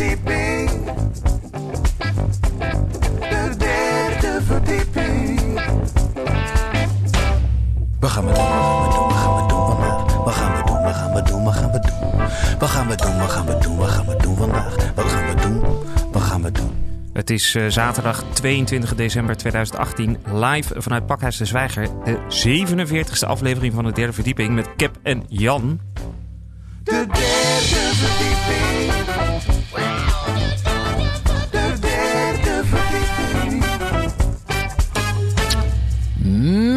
verdieping. De derde verdieping. Wat gaan we doen? Wat gaan we doen? Wat gaan we doen vandaag? Wat gaan we doen? Wat gaan we doen? Wat gaan we doen? Wat gaan we doen? Wat gaan we doen? Wat gaan we doen vandaag? Wat gaan we doen? Wat gaan we doen? Het is eh, zaterdag 22 december 2018, live vanuit Pakhuis de Zwijger. De 47e aflevering van de derde verdieping met Cap en Jan. De derde verdieping.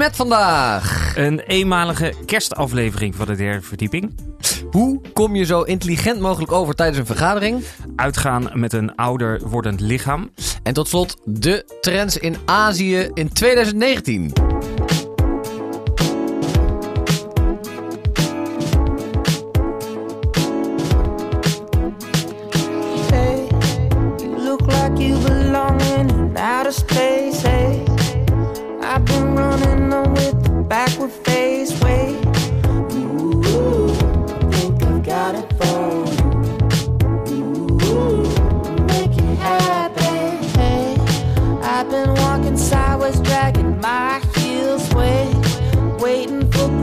Met vandaag. Een eenmalige kerstaflevering van de derde verdieping. Hoe kom je zo intelligent mogelijk over tijdens een vergadering? Uitgaan met een ouder wordend lichaam. En tot slot de trends in Azië in 2019. Hey, you look like you belong in outer space.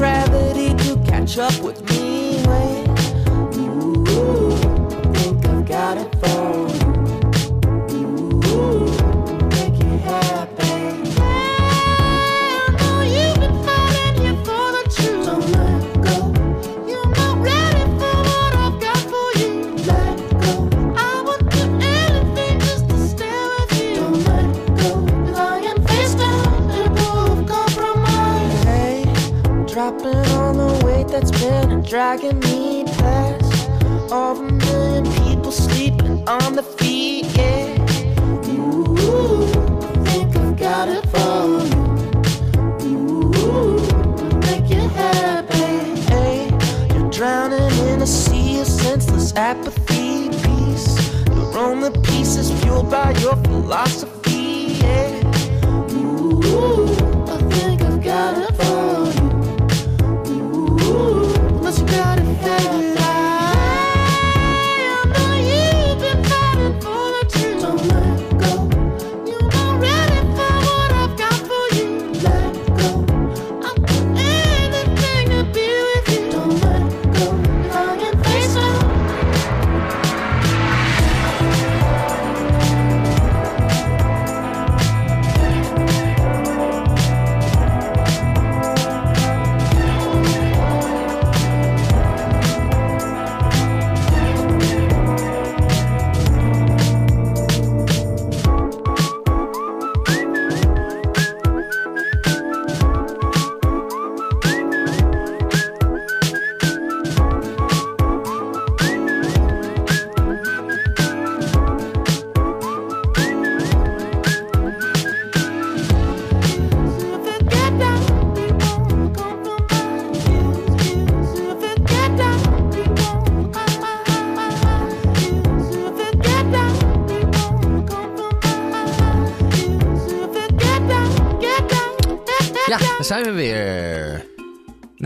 Gravity to catch up with me. Wait. Ooh, think I've got it for dropping all the weight that's been dragging me past. All the million people sleeping on the feet, yeah. Ooh, think I've got it for you. Ooh, make it happen. Hey, you're drowning in a sea of senseless apathy. Peace, you're on the pieces fueled by your philosophy, yeah. Ooh,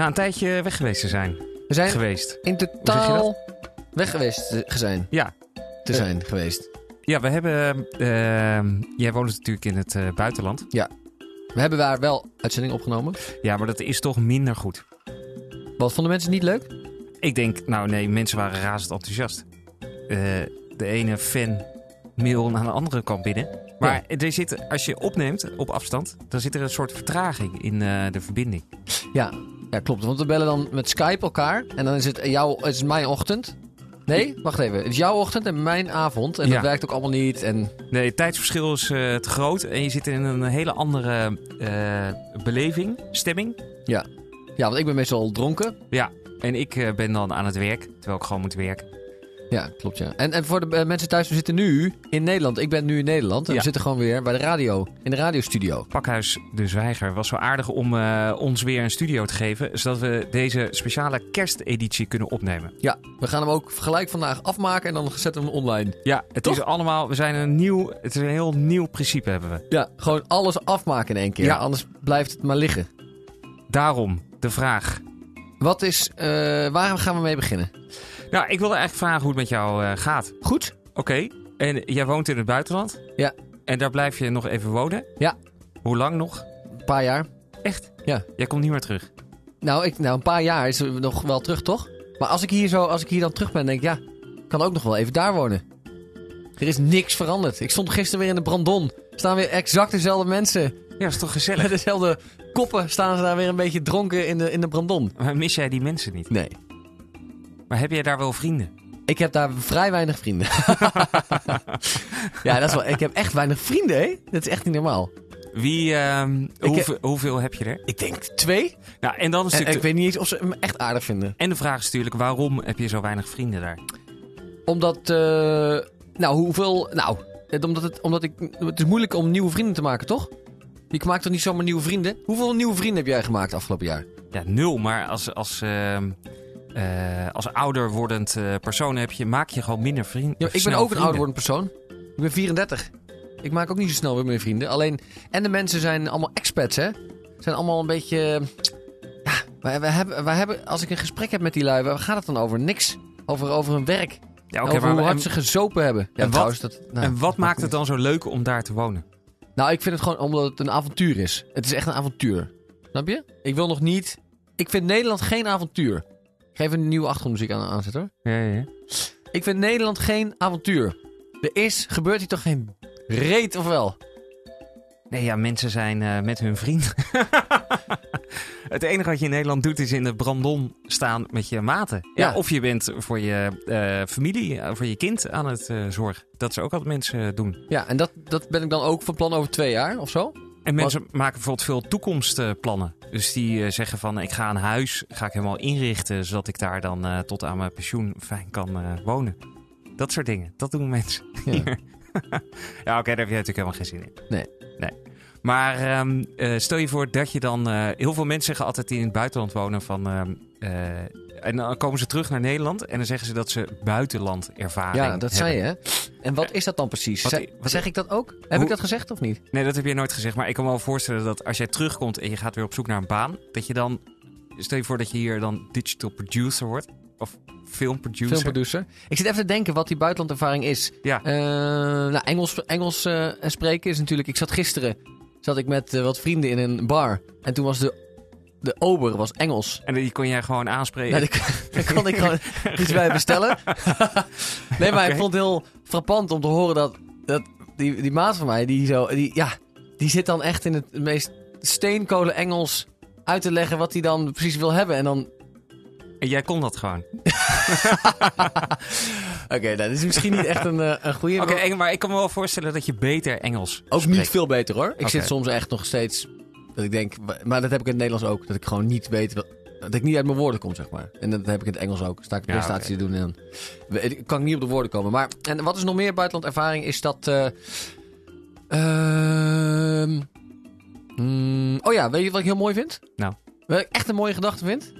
Na een tijdje weg geweest te zijn. We zijn Geweest. in totaal weg geweest te zijn. Ja. Te Eh. zijn geweest. Ja, we hebben... eh, jij woont natuurlijk in het eh, buitenland. We hebben daar wel uitzending opgenomen. Ja, maar dat is toch minder goed. Wat vonden mensen niet leuk? Ik denk, nou nee, mensen waren razend enthousiast. Eh, de ene fan mail naar de andere kant binnen. Maar er zit, als je opneemt op afstand, dan zit er een soort vertraging in de verbinding. Ja, ja, klopt. Want we bellen dan met Skype elkaar. En dan is het, jouw, het is mijn ochtend. Nee, wacht even. Het is jouw ochtend en mijn avond. En Ja. dat werkt ook allemaal niet. En Nee, het tijdsverschil is eh, te groot en je zit in een hele andere eh, beleving, stemming. ja, want ik ben meestal dronken. Ja, en ik eh, ben dan aan het werk, terwijl ik gewoon moet werken. Ja, klopt ja. En, en voor de eh, mensen thuis, we zitten nu in Nederland. Ik ben nu in Nederland. En Ja. we zitten gewoon weer bij de radio. In de radiostudio. Pakhuis De Zwijger was zo aardig om eh, ons weer een studio te geven, zodat we deze speciale kersteditie kunnen opnemen. Ja, we gaan hem ook gelijk vandaag afmaken en dan zetten we hem online. Ja, het Toch? is allemaal, we zijn een nieuw, het is een heel nieuw principe hebben we. Ja, gewoon alles afmaken in één keer. Ja. Anders blijft het maar liggen. Daarom de vraag. Wat is, eh, waar gaan we mee beginnen? Nou, ik wilde eigenlijk vragen hoe het met jou eh, gaat. Goed? Oké, en jij woont in het buitenland? Ja. En daar blijf je nog even wonen? Ja. Hoe lang nog? Een paar jaar. Echt? Ja. Jij komt niet meer terug? Nou, ik, nou, een paar jaar is nog wel terug, toch? Maar als ik hier, zo, als ik hier dan terug ben, denk ik, ja, ik kan ook nog wel even daar wonen. Er is niks veranderd. Ik stond gisteren weer in de Brandon. Er staan weer exact dezelfde mensen. Ja, dat is toch gezellig? Met dezelfde koppen staan ze daar weer een beetje dronken in de, in de Brandon. Maar mis jij die mensen niet? Nee. Maar heb jij daar wel vrienden? Ik heb daar vrij weinig vrienden. ja, dat is wel, ik heb echt weinig vrienden, hè? Dat is echt niet normaal. Wie, ehm, hoeveel, hoeveel heb je er? Ik denk twee. Nou, en dan is En, ik weet niet eens of ze me echt aardig vinden. En de vraag is natuurlijk, waarom heb je zo weinig vrienden daar? Omdat, eh, nou, hoeveel... Nou, het- omdat, het, omdat ik... Het is moeilijk om nieuwe vrienden te maken, toch? Je maakt toch niet zomaar nieuwe vrienden? Hoeveel nieuwe vrienden heb jij gemaakt afgelopen jaar? Ja, nul. Maar als, als, ehm, eh, als ouder wordend eh, persoon heb je, maak je gewoon minder vrienden. Ja, ik ben ook een ouder wordend persoon. Ik ben 34. Ik maak ook niet zo snel weer meer vrienden. Alleen, en de mensen zijn allemaal expats, hè? Zijn allemaal een beetje... Ja, wij, wij hebben, wij hebben, als ik een gesprek heb met die lui, waar gaat het dan over? Niks. Over, over hun werk. Ja, over hoe en, hard ze gezopen hebben. Ja, en wat- dat, nou, en wat maakt het dan zo leuk om daar te wonen? Nou, ik vind het gewoon omdat het een avontuur is. Het is echt een avontuur. Snap je? Ik wil nog niet... Ik vind Nederland geen avontuur. Even een nieuwe achtergrondmuziek aan, aanzetten hoor. Ja, ja. Ik vind Nederland geen avontuur. Er is, gebeurt hier toch geen reet of wel? Nee, ja, mensen zijn eh, met hun vriend. het enige wat je in Nederland doet is in de brandon staan met je maten. Ja, Ja. of je bent voor je eh, familie, eh, voor je kind aan het zorgen. Dat is ook wat mensen doen. Ja, en dat, dat ben ik dan ook van plan over twee jaar of zo. En mensen maken bijvoorbeeld veel toekomstplannen. Dus die eh, zeggen van ik ga een huis, ga ik helemaal inrichten... zodat ik daar dan eh, tot aan mijn pensioen fijn kan eh, wonen. Dat soort dingen, dat doen mensen. Ja. ja, oké, daar heb jij natuurlijk helemaal geen zin in. Nee. nee. Maar ehm, eh, stel je voor dat je dan... heel veel mensen zeggen altijd die in het buitenland wonen van... en dan komen ze terug naar Nederland en dan zeggen ze dat ze buitenland ervaring Ja, dat hebben. zei je, hè? En wat is dat dan precies? Wat- Zeg, wat- zeg ik dat ook? Heb Hoe- ik dat gezegd of niet? Nee, dat heb je nooit gezegd. Maar ik kan me wel voorstellen dat als jij terugkomt en je gaat weer op zoek naar een baan, dat je dan. Stel je voor dat je hier dan digital producer wordt. Of filmproducer. Filmproducer. Ik zit even te denken wat die buitenlandervaring is. Ja. Eh, nou, Engels, Engels eh, spreken is natuurlijk... Ik zat gisteren zat ik met eh, wat vrienden in een bar. En toen was de, de ober was Engels. En die kon jij gewoon aanspreken. Daar daar kon ik gewoon iets bij bestellen. nee, maar ik vond het heel frappant om te horen dat, dat die, die maat van mij, die, zo, die, ja, die zit dan echt in het meest steenkolen Engels uit te leggen wat hij dan precies wil hebben. En dan, En jij kon dat gewoon. oké, dat is misschien niet echt een, eh, een goede. Oké, maar ik kan me wel voorstellen dat je beter Engels ook spreekt. niet veel beter hoor. Ik zit soms echt nog steeds, dat ik denk, maar dat heb ik in het Nederlands ook, dat ik gewoon niet weet, wat- dat ik niet uit mijn woorden kom, zeg maar. En dat heb ik in het Engels ook. Sta ik een Ja, presentatie te doen en dan kan ik niet op de woorden komen. Maar, en wat is nog meer buitenlandervaring, is dat... mm, oh ja, weet je wat ik heel mooi vind? Nou. Wat ik echt een mooie gedachte vind?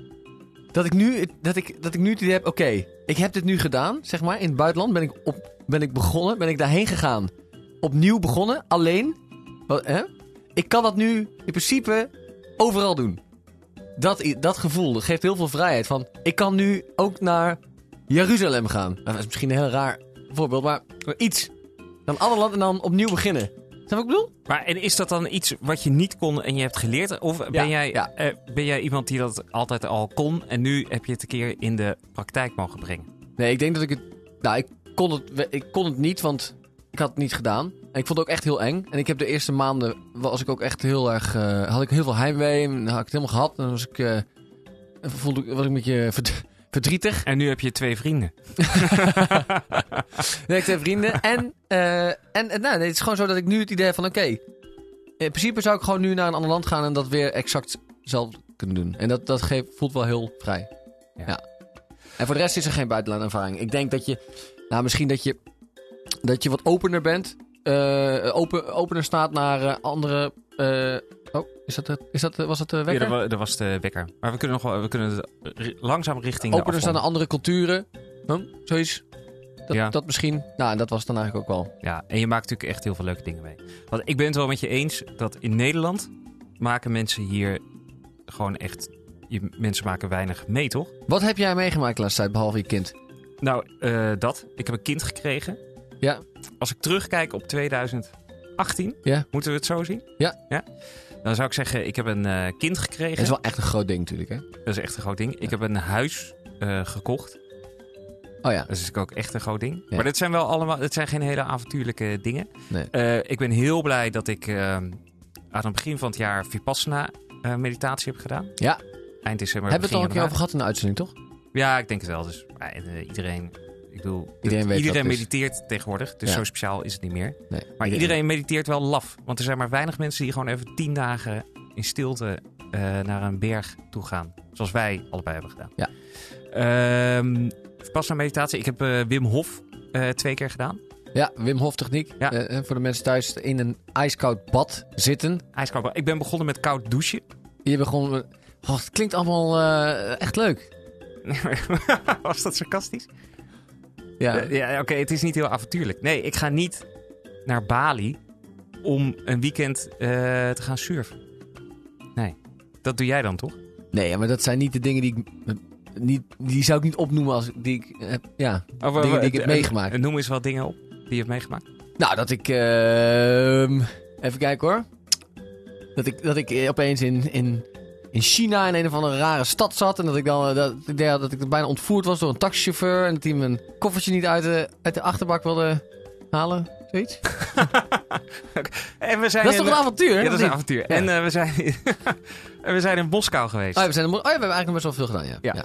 Dat ik nu, dat ik, dat ik nu het idee heb, oké, ik heb dit nu gedaan, zeg maar. In het buitenland ben ik, op, ben ik begonnen, ben ik daarheen gegaan. Opnieuw begonnen, alleen. Wat, hè? Ik kan dat nu in principe overal doen. Dat, dat gevoel dat geeft heel veel vrijheid. Van, ik kan nu ook naar Jeruzalem gaan. Nou, dat is misschien een heel raar voorbeeld, maar, iets. Dan ander land en dan opnieuw beginnen. Snap ik bedoel? Maar en is dat dan iets wat je niet kon en je hebt geleerd? Of ben, Ja, jij, ja. eh, ben jij iemand die dat altijd al kon en nu heb je het een keer in de praktijk mogen brengen? Nee, ik denk dat ik het... Nou, ik kon het, ik kon het niet, want ik had het niet gedaan. En ik vond het ook echt heel eng. En ik heb de eerste maanden... was ik ook echt heel erg... eh, had ik heel veel heimwee. En had ik het helemaal gehad. En dan was ik... eh, voelde ik, was ik een beetje verd- verdrietig. En nu heb je twee vrienden. Nee, ik heb vrienden. En, eh, en, en nou, nee, het is gewoon zo dat ik nu het idee heb van... Oké, in principe zou ik gewoon nu naar een ander land gaan... en dat weer exact zelf kunnen doen. En dat, dat geeft, voelt wel heel vrij. Ja. Ja. En voor de rest is er geen buitenlandervaring. Ik denk dat je... Nou, misschien dat je, dat je wat opener bent. Eh, open, opener staat naar eh, andere... eh, oh, is dat, is dat, was dat de Ja, wekker? dat, wa- dat was de wekker. Maar we kunnen nog wel, we kunnen langzaam richting opener staan naar andere culturen. Hm? Zoiets. Dat, Ja. dat misschien. Nou, en dat was het dan eigenlijk ook wel. Ja, en je maakt natuurlijk echt heel veel leuke dingen mee. Want ik ben het wel met je eens dat in Nederland maken mensen hier gewoon echt... Je, mensen maken weinig mee, toch? Wat heb jij meegemaakt de laatste tijd, behalve je kind? Nou, dat. Ik heb een kind gekregen. Ja. Als ik terugkijk op 2018, Ja. moeten we het zo zien? Ja. ja? Dan zou ik zeggen, ik heb een eh, kind gekregen. Dat is wel echt een groot ding natuurlijk, hè? Dat is echt een groot ding. Ik heb een huis eh, gekocht. Oh ja. Dat is natuurlijk ook echt een groot ding. Ja. Maar dit zijn wel allemaal, dit zijn geen hele avontuurlijke dingen. Nee. Eh, ik ben heel blij dat ik aan het begin van het jaar Vipassana meditatie heb gedaan. Ja. Eind december. Hebben we het al een keer over gehad in de uitzending, toch? Ja, ik denk het wel. Dus iedereen, ik bedoel, Iedereen weet iedereen is. mediteert tegenwoordig. Dus Ja. zo speciaal is het niet meer. Nee. Maar iedereen mediteert wel laf. Want er zijn maar weinig mensen die gewoon even tien dagen in stilte eh, naar een berg toe gaan. Zoals wij allebei hebben gedaan. Ja. Ehm, pas naar meditatie. Ik heb eh, Wim Hof eh, twee keer gedaan. Ja, Wim Hof techniek. Ja. Voor de mensen thuis in een ijskoud bad zitten. IJskoud. Ik ben begonnen met koud douchen. Je begon... met- Oh, het klinkt allemaal echt leuk. Was dat sarcastisch? Ja. Eh, ja, oké, het is niet heel avontuurlijk. Nee, ik ga niet naar Bali om een weekend eh, te gaan surfen. Nee, dat doe jij dan toch? Nee, maar dat zijn niet de dingen die ik... Niet, die zou ik niet opnoemen als die ik heb... Ja. Of, Dingen die ik heb meegemaakt. eh, Noem eens wat dingen op die je hebt meegemaakt. Nou, dat ik... ehm, even kijken hoor. Dat ik, dat ik opeens in, in, in China in een of andere rare stad zat. En dat ik dan eh, dat, ik deed dat ik bijna ontvoerd was door een taxichauffeur. En dat hij mijn koffertje niet uit de, uit de achterbak wilde halen. Zoiets. En we zijn Dat is in- toch een avontuur? hè? Ja, dat is een avontuur. En eh, we, zijn, en we zijn in Moskou geweest. Oh, ja, we zijn, er mo- oh, ja, we hebben eigenlijk nog best wel veel gedaan, ja. Ja.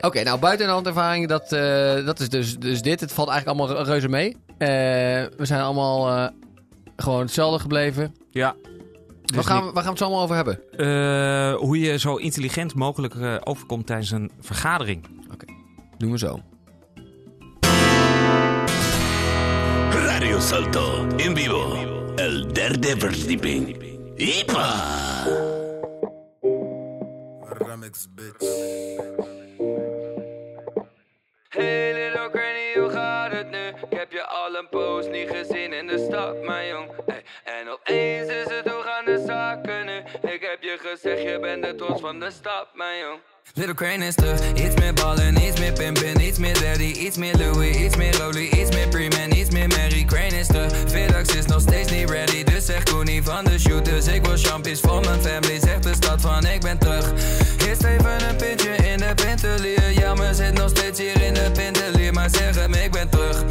Oké, nou buiten de handervaring, dat, eh, dat is dus, dus dit. Het valt eigenlijk allemaal reuze mee. We zijn allemaal gewoon hetzelfde gebleven. ja. Waar, Dus gaan we, waar gaan we het zo allemaal over hebben? Eh, hoe je zo intelligent mogelijk eh, overkomt tijdens een vergadering. Doen we zo. Radio Salto en vivo. El derde verdieping. ¡Ipa! Remix, bitch. Hey little granny, hoe gaat het nu? Ik heb je al een poos niet gezien in de stad, mijn jong. Hey, en opeens is het hoe je je bent de trots van de stad, mijn jong. Little Crane is terug, iets meer ballen, iets meer pimpen, iets meer daddy, iets meer Louis, iets meer Rolly, iets meer Freeman, iets meer Mary. Crane is terug, Vidax is nog steeds niet ready, dus zeg Koenie van de shooters. Ik wil champions voor mijn family, zegt de stad van ik ben terug. Eerst even een pintje in de pintelier, ja maar zit nog steeds hier in de pintelier, maar zeg hem ik ben terug.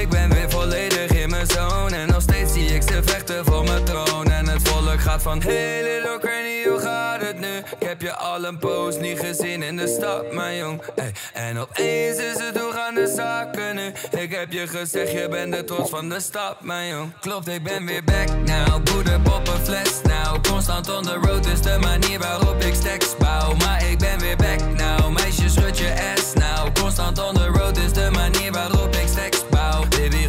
Ik ben weer volledig zone en nog steeds zie ik ze vechten voor mijn troon. En het volk gaat van Hey little granny, hoe gaat het nu? Ik heb je al een poos niet gezien in de stad, mijn jong. Hey, en opeens is het hoe gaan de zaken nu? Ik heb je gezegd, je bent de trots van de stad, mijn jong. Klopt, ik ben weer back now. Boeder, poppen, fles now. Constant on the road is de manier waarop ik stacks bouw. Maar ik ben weer back now. Meisje, schud je ass now. Constant on the road is de manier waarop ik stacks bouw. Baby,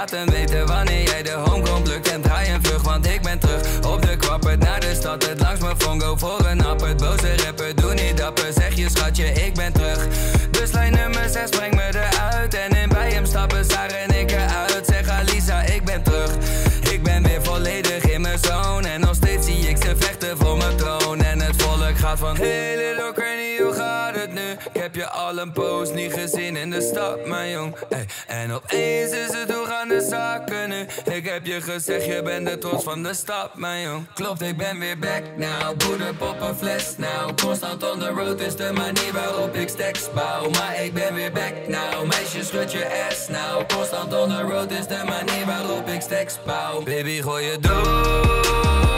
je bukt. En laat hem weten wanneer jij de home komt lukt. En draai een vlug, want ik ben terug op de kwappert naar de stad. Het langs mijn fongo voor een appert. Boze rapper, doe niet dapper. Zeg je schatje, ik ben terug. Dus lijn nummer 6, breng me eruit. En in bij hem stappen, Sarah en ik eruit. Zeg Alisa, ik ben terug. Ik ben weer volledig in mijn zone. En nog steeds zie ik ze vechten voor mijn troon. En het volk gaat van Hey heb je al een poos niet gezien in de stad, mijn jong. En opeens is het hoe gaan de zaken nu? Ik heb je gezegd, je bent de trots van de stad, mijn jong. Klopt, ik ben weer back now. Boeder, poppen, fles now. Constant on the road is de manier waarop ik stacks bouw. Maar ik ben weer back now. Meisje, schud je ass now. Constant on the road is de manier waarop ik stacks bouw. Baby, gooi je door.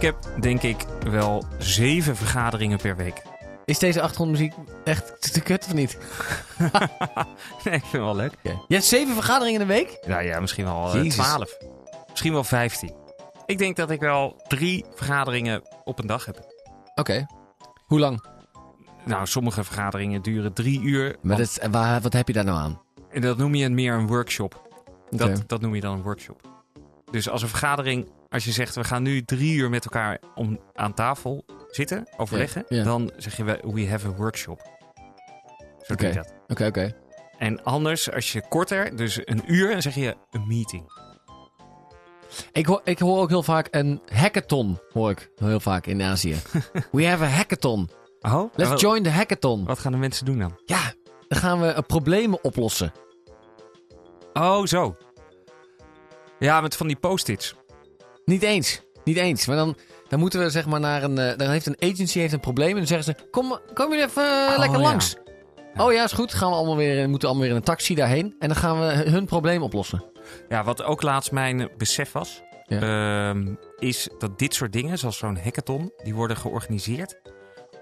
Ik heb denk ik wel zeven vergaderingen per week. Is deze achtergrondmuziek echt te, kut of niet? nee, ik vind het wel leuk. Je hebt zeven vergaderingen in de week? Nou ja, misschien wel eh. 12. Misschien wel 15. Ik denk dat ik wel drie vergaderingen op een dag heb. Oké. Hoe lang? Nou, sommige vergaderingen duren drie uur. Maar dat, waar, wat heb je daar nou aan? En dat noem je meer een workshop. Dat, dat noem je dan een workshop. Dus als een vergadering, als je zegt we gaan nu drie uur met elkaar om, aan tafel zitten, overleggen, Ja, ja. dan zeg je we we have a workshop. Zo doe je Oké. dat. Oké, oké. En anders, als je korter, dus een uur, dan zeg je een meeting. Ik hoor, ik hoor ook heel vaak een hackathon, hoor ik heel vaak in Azië. We have a hackathon. Oh, Let's join the hackathon. Wat gaan de mensen doen dan? Ja, dan gaan we eh, problemen oplossen. Oh, zo. Ja, met van die post-its. Niet eens. Niet eens. Maar dan, dan moeten we zeg maar naar een... eh, dan heeft een agency heeft een probleem en dan zeggen ze... Kom, kom jullie even eh, Oh, lekker ja. langs. Oh ja, is goed. Gaan we allemaal weer, moeten allemaal weer in een taxi daarheen. En dan gaan we hun probleem oplossen. Ja, wat ook laatst mijn besef was, ehm, is dat dit soort dingen, zoals zo'n hackathon, die worden georganiseerd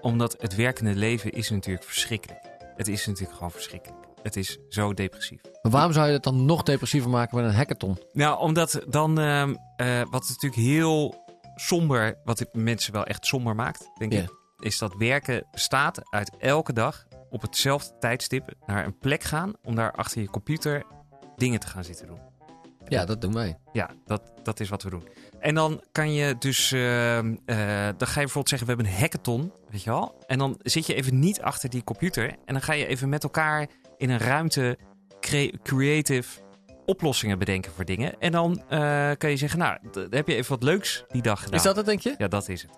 omdat het werkende leven is natuurlijk verschrikkelijk. Het is natuurlijk gewoon verschrikkelijk. Het is zo depressief. Maar waarom zou je het dan nog depressiever maken met een hackathon? Nou, omdat dan, ehm, eh, wat natuurlijk heel somber, wat mensen wel echt somber maakt, denk ik, is dat werken bestaat uit elke dag op hetzelfde tijdstip naar een plek gaan om daar achter je computer dingen te gaan zitten doen. Ja, dat doen wij. Ja, dat, dat is wat we doen. En dan kan je dus, ehm, eh, dan ga je bijvoorbeeld zeggen, we hebben een hackathon, weet je wel. En dan zit je even niet achter die computer en dan ga je even met elkaar in een ruimte cre- creative oplossingen bedenken voor dingen. En dan eh, kan je zeggen, nou, heb je even wat leuks die dag gedaan. Is dat het, denk je? Ja, dat is het.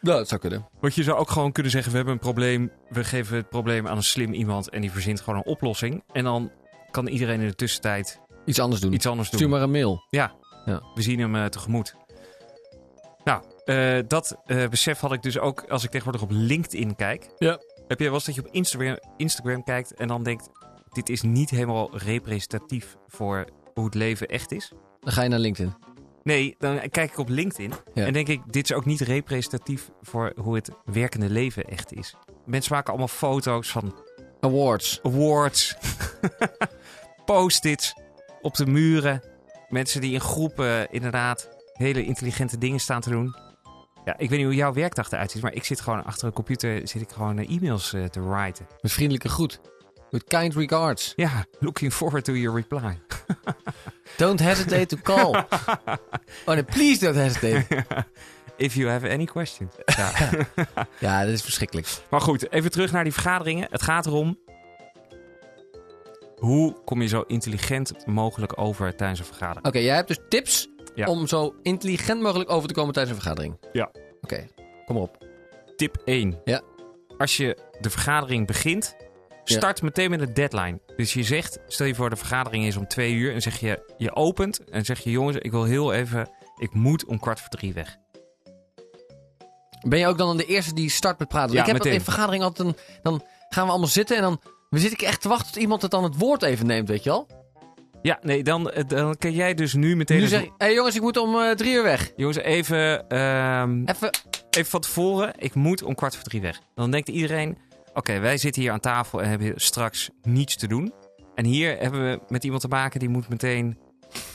Nou, dat zou kunnen. Want je zou ook gewoon kunnen zeggen, we hebben een probleem. We geven het probleem aan een slim iemand en die verzint gewoon een oplossing. En dan kan iedereen in de tussentijd Iets anders doen. iets anders doen. Stuur maar een mail. We zien hem eh, tegemoet. Nou, eh, dat eh, besef had ik dus ook als ik tegenwoordig op LinkedIn kijk. Ja. Heb je wel eens dat je op Instagram, Instagram kijkt en dan denkt... dit is niet helemaal representatief voor hoe het leven echt is? Dan ga je naar LinkedIn. Nee, dan kijk ik op LinkedIn Ja. en denk ik... dit is ook niet representatief voor hoe het werkende leven echt is. Mensen maken allemaal foto's van Awards. awards, post-its op de muren. Mensen die in groepen inderdaad hele intelligente dingen staan te doen. Ja, ik weet niet hoe jouw werkdag eruit ziet, maar ik zit gewoon achter een computer zit ik gewoon eh, e-mails eh, te writen. Met vriendelijke groet. With kind regards. Ja, looking forward to your reply. Don't hesitate to call. oh nee, please don't hesitate. If you have any questions. Ja. Ja, dat is verschrikkelijk. maar goed, even terug naar die vergaderingen. Het gaat erom, hoe kom je zo intelligent mogelijk over tijdens een vergadering? Oké, jij hebt dus tips Ja. om zo intelligent mogelijk over te komen tijdens een vergadering. Ja. Oké, kom op. Tip 1. Ja. Als je de vergadering begint, start meteen met een deadline. Dus je zegt, stel je voor de vergadering is om twee uur. En zeg je, je opent en zeg je jongens, ik wil heel even, ik moet om kwart voor drie weg. Ben je ook dan de eerste die start met praten? Ja, ik heb meteen. in vergadering altijd een... Dan gaan we allemaal zitten en dan... Dan zit ik echt te wachten tot iemand het dan het woord even neemt, weet je wel? Ja, nee, dan, eh, dan kan jij dus nu meteen... Nu zeg ik, hé jongens, ik moet om eh, drie uur weg. Jongens, even, ehm, Even, even van tevoren, ik moet om kwart voor drie weg. Dan denkt iedereen, oké, wij zitten hier aan tafel en hebben straks niets te doen. En hier hebben we met iemand te maken die moet meteen...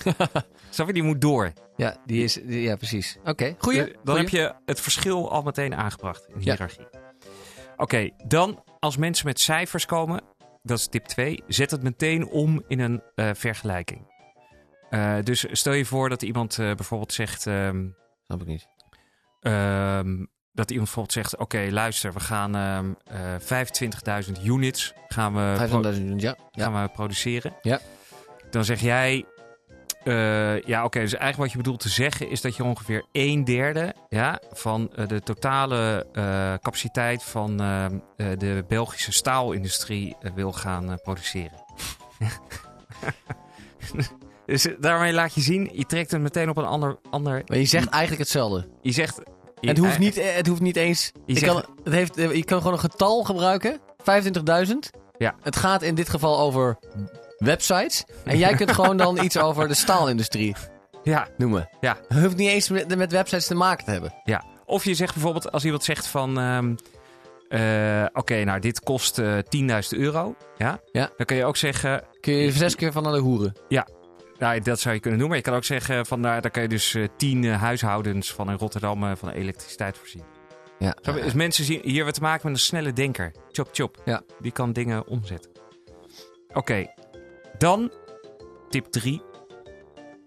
Snap je, die moet door. ja, die is, die- ja precies. Oké, goeie. Eh, Dan goeie. heb je het verschil al meteen aangebracht in de Ja. hiërarchie. Oké, dan als mensen met cijfers komen, dat is tip 2, zet het meteen om in een eh, vergelijking. Eh, dus stel je voor dat iemand eh, bijvoorbeeld zegt, ehm, Snap ik niet. ehm, dat iemand bijvoorbeeld zegt, oké luister, we gaan ehm eh 25.000 units gaan we, pro- 500.000, ja. ja. gaan we produceren. Ja. Dan zeg jij, eh, ja oké, dus eigenlijk wat je bedoelt te zeggen is dat je ongeveer een derde ja, van eh, de totale eh, capaciteit van de Belgische staalindustrie wil gaan produceren. dus daarmee laat je zien, je trekt het meteen op een ander... ander Maar je zegt eigenlijk hetzelfde. je zegt... je- het, hoeft niet, het hoeft niet eens... Je zegt- kan, het heeft, je kan gewoon een getal gebruiken. 25.000. Ja. Het gaat in dit geval over websites. En jij kunt gewoon dan iets over de staalindustrie Ja, noemen. Ja. Hoeft niet eens met, met websites te maken te hebben. Ja, of je zegt bijvoorbeeld als iemand zegt van... ehm, Eh, Oké, nou, dit kost eh 10.000 euro. Ja? Ja. Dan kun je ook zeggen, Kun je zes keer van naar de hoeren? nou, dat zou je kunnen doen. Maar je kan ook zeggen, van, daar, daar kan je dus eh 10 eh, huishoudens van in Rotterdam eh, van elektriciteit voorzien. Ja. Dus mensen zien hier wat te maken met een snelle denker. Chop, chop. Ja. Die kan dingen omzetten. Oké, dan tip 3.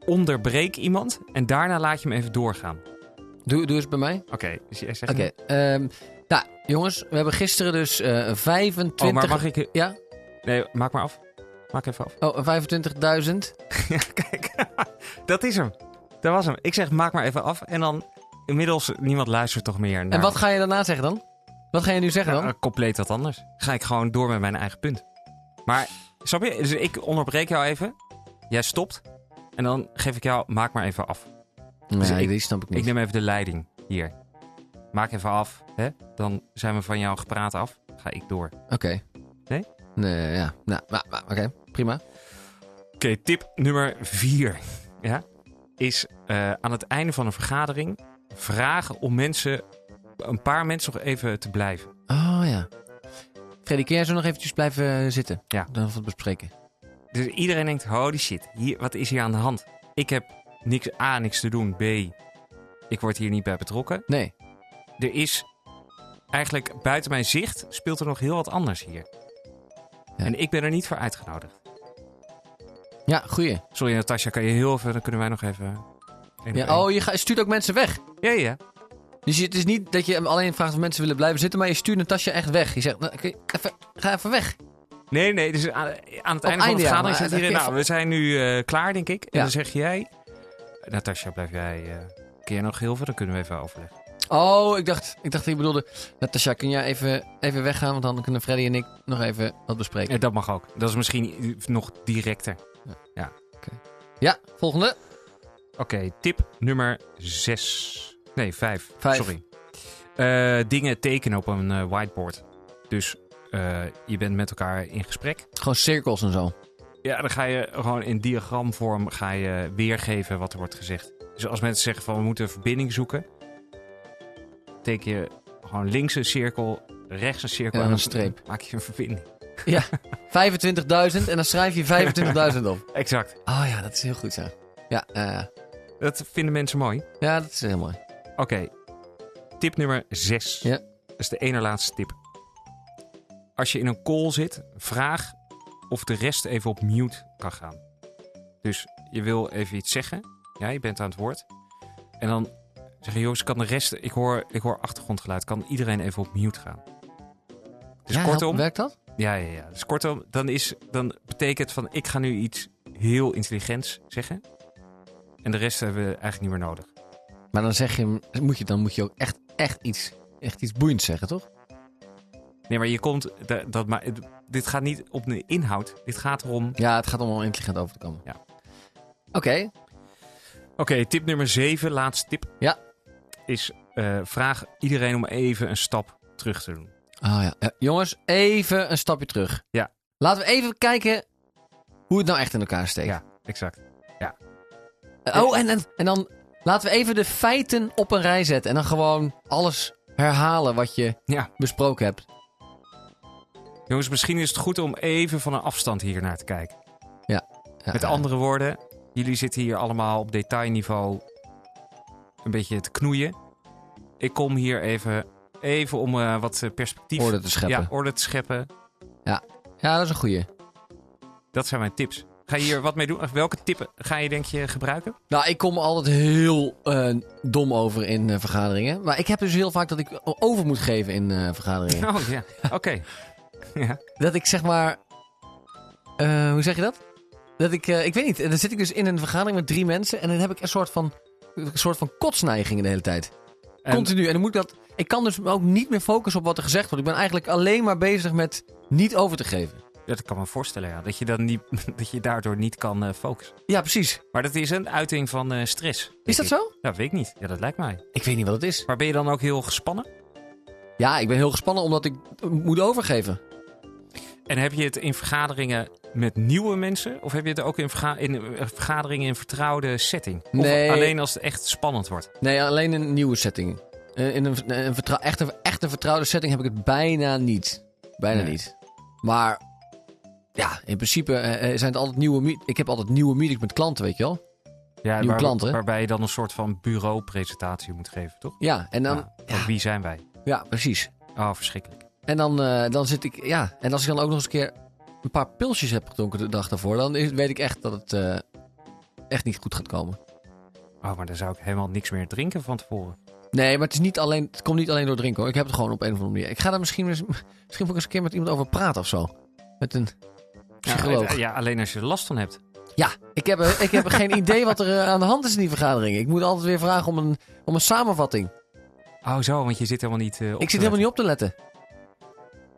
Onderbreek iemand en daarna laat je hem even doorgaan. Doe, doe eens bij mij. Oké, dus jij zegt... Oké. ehm, nou, jongens, we hebben gisteren dus eh 25... Oh, maar mag ik... Ja? Nee, maak maar af. Maak even af. Oh, 25.000. Ja, kijk. dat is hem. Dat was hem. Ik zeg, maak maar even af. En dan, inmiddels, niemand luistert toch meer naar... En wat ga je daarna zeggen dan? Wat ga je nu zeggen Ja, dan? eh, compleet wat anders. Ga ik gewoon door met mijn eigen punt. Maar, snap je? Dus ik onderbreek jou even. Jij stopt. En dan geef ik jou, maak maar even af. dus nee, ik- die snap ik niet. Ik neem even de leiding hier. Maak even af. Hè? Dan zijn we van jouw gepraat af. Ga ik door. Oké. Nee? Nee, ja. Nou, maar, maar, oké. Prima. Oké, tip nummer vier. Ja? Is eh, aan het einde van een vergadering vragen om mensen, een paar mensen nog even te blijven. Oh ja. Freddy, kun jij zo nog eventjes blijven zitten? Ja. Dan wat bespreken. Dus iedereen denkt, holy shit, hier, wat is hier aan de hand? Ik heb niks, A, niks te doen. B, ik word hier niet bij betrokken. Nee. Er is eigenlijk buiten mijn zicht speelt er nog heel wat anders hier. Ja. En ik ben er niet voor uitgenodigd. Ja, goeie. Sorry Natasja, kan je heel even, dan kunnen wij nog even... Ja, oh, je ga- stuurt ook mensen weg. ja, ja. Dus het is niet dat je hem alleen vraagt of mensen willen blijven zitten, maar je stuurt Natasja echt weg. Je zegt, nou, even, ga even weg. Nee, nee, dus aan, aan het einde van de ja, vergadering zit hier... Nou, we zijn nu eh, klaar, denk ik. En Ja. dan zeg jij... Natasja, blijf jij... kun jij nog heel veel? Dan kunnen we even overleggen. Oh, ik dacht, ik dacht dat je bedoelde, Natasja, kun jij even, even weggaan, want dan kunnen Freddy en ik nog even wat bespreken. Ja, dat mag ook. Dat is misschien nog directer. Ja, volgende. Oké, tip nummer 6. Nee, 5. Vijf. Sorry. Eh, dingen tekenen op een eh, whiteboard. Dus eh, je bent met elkaar in gesprek. Gewoon cirkels en zo. Ja, dan ga je gewoon in diagramvorm ga je weergeven wat er wordt gezegd. Dus als mensen zeggen van we moeten een verbinding zoeken, teken je gewoon links een cirkel, rechts een cirkel En en een streep. maak je een verbinding. 25.000 en dan schrijf je 25.000 op. Exact. Oh ja, dat is heel goed zo. Ja, Dat vinden mensen mooi. ja dat is heel mooi. Oké, tip nummer 6. Ja. Dat is de ene laatste tip. Als je in een call zit, vraag of de rest even op mute kan gaan. Dus je wil even iets zeggen. Ja, je bent aan het woord. En dan zeg je, jongens, kan de rest... Ik hoor, ik hoor achtergrondgeluid. Kan iedereen even op mute gaan? Dus ja, kortom... werkt dat? Ja, ja, ja. Dus kortom, dan, is, dan betekent van... Ik ga nu iets heel intelligents zeggen. En de rest hebben we eigenlijk niet meer nodig. Maar dan zeg je, moet je, dan moet je ook echt, echt, iets, echt iets boeiends zeggen, toch? Nee, maar je komt. Dat, dat, maar, dit gaat niet op de inhoud. Dit gaat erom. Ja, het gaat om om intelligent over te komen. Ja. Oké. Oké, tip nummer 7, laatste tip. Ja. Is eh, vraag iedereen om even een stap terug te doen. Ah ja. Ja, Jongens, even een stapje terug. Ja. Laten we even kijken hoe het nou echt in elkaar steekt. Ja, exact. Eh, Oh, en, en, en dan laten we even de feiten op een rij zetten. En dan gewoon alles herhalen wat je Ja. besproken hebt. Jongens, misschien is het goed om even van een afstand hier naar te kijken. Ja, Met ja. andere woorden, jullie zitten hier allemaal op detailniveau een beetje te knoeien. Ik kom hier even, even om eh, wat eh, perspectief. Orde te scheppen. Ja, orde te scheppen. Ja, dat is een goeie. Dat zijn mijn tips. Ga je hier wat mee doen? Welke tippen ga je denk je gebruiken? Nou, ik kom altijd heel eh, dom over in eh, vergaderingen. Maar ik heb dus heel vaak dat ik over moet geven in eh, vergaderingen. Oh ja, oké. ja. Dat ik zeg maar. hoe zeg je dat? Dat ik, ik weet niet. Dan zit ik dus in een vergadering met drie mensen. En dan heb ik een soort van, een soort van kotsneigingen de hele tijd. En- Continu. En dan moet ik dat. Ik kan dus ook niet meer focussen op wat er gezegd wordt. Ik ben eigenlijk alleen maar bezig met niet over te geven. Dat kan me voorstellen, ja. Dat je, dan niet, dat je daardoor niet kan eh, focussen. Ja, precies. Maar dat is een uiting van eh, stress. Is dat ik. zo? Ja, weet ik niet. Ja, dat lijkt mij. Ik weet niet wat het is. Maar ben je dan ook heel gespannen? Ja, ik ben heel gespannen omdat ik moet overgeven. En heb je het in vergaderingen met nieuwe mensen? Of heb je het ook in, verga- in eh, vergaderingen in vertrouwde setting? Of Nee. alleen als het echt spannend wordt? Nee, alleen in een nieuwe setting. In een, een echt, een, echt een vertrouwde setting heb ik het bijna niet. Bijna Nee. niet. Maar ja, in principe eh, eh, zijn het altijd nieuwe... Ik heb altijd nieuwe meetings met klanten, weet je wel? Ja, Nieuwe waar- klanten. Waarbij je dan een soort van bureaupresentatie moet geven, toch? Ja, en dan... Ja, Ja, van wie zijn wij? ja precies. Oh, verschrikkelijk. En dan, eh, dan zit ik... Ja, en als ik dan ook nog eens een keer een paar pilsjes heb gedronken de dag daarvoor... dan is, weet ik echt dat het echt niet goed gaat komen. Oh, maar dan zou ik helemaal niks meer drinken van tevoren. Nee, maar het, is niet alleen, het komt niet alleen door drinken hoor. Ik heb het gewoon op een of andere manier. Ik ga daar misschien, misschien ook eens een keer met iemand over praten of zo. Met een psycholoog. Ja, ja, alleen als je er last van hebt. Ja, ik heb, eh, ik heb geen idee wat er eh, aan de hand is in die vergadering. Ik moet altijd weer vragen om een, om een samenvatting. Oh, zo, want je zit helemaal niet eh, op ik zit helemaal niet op te letten.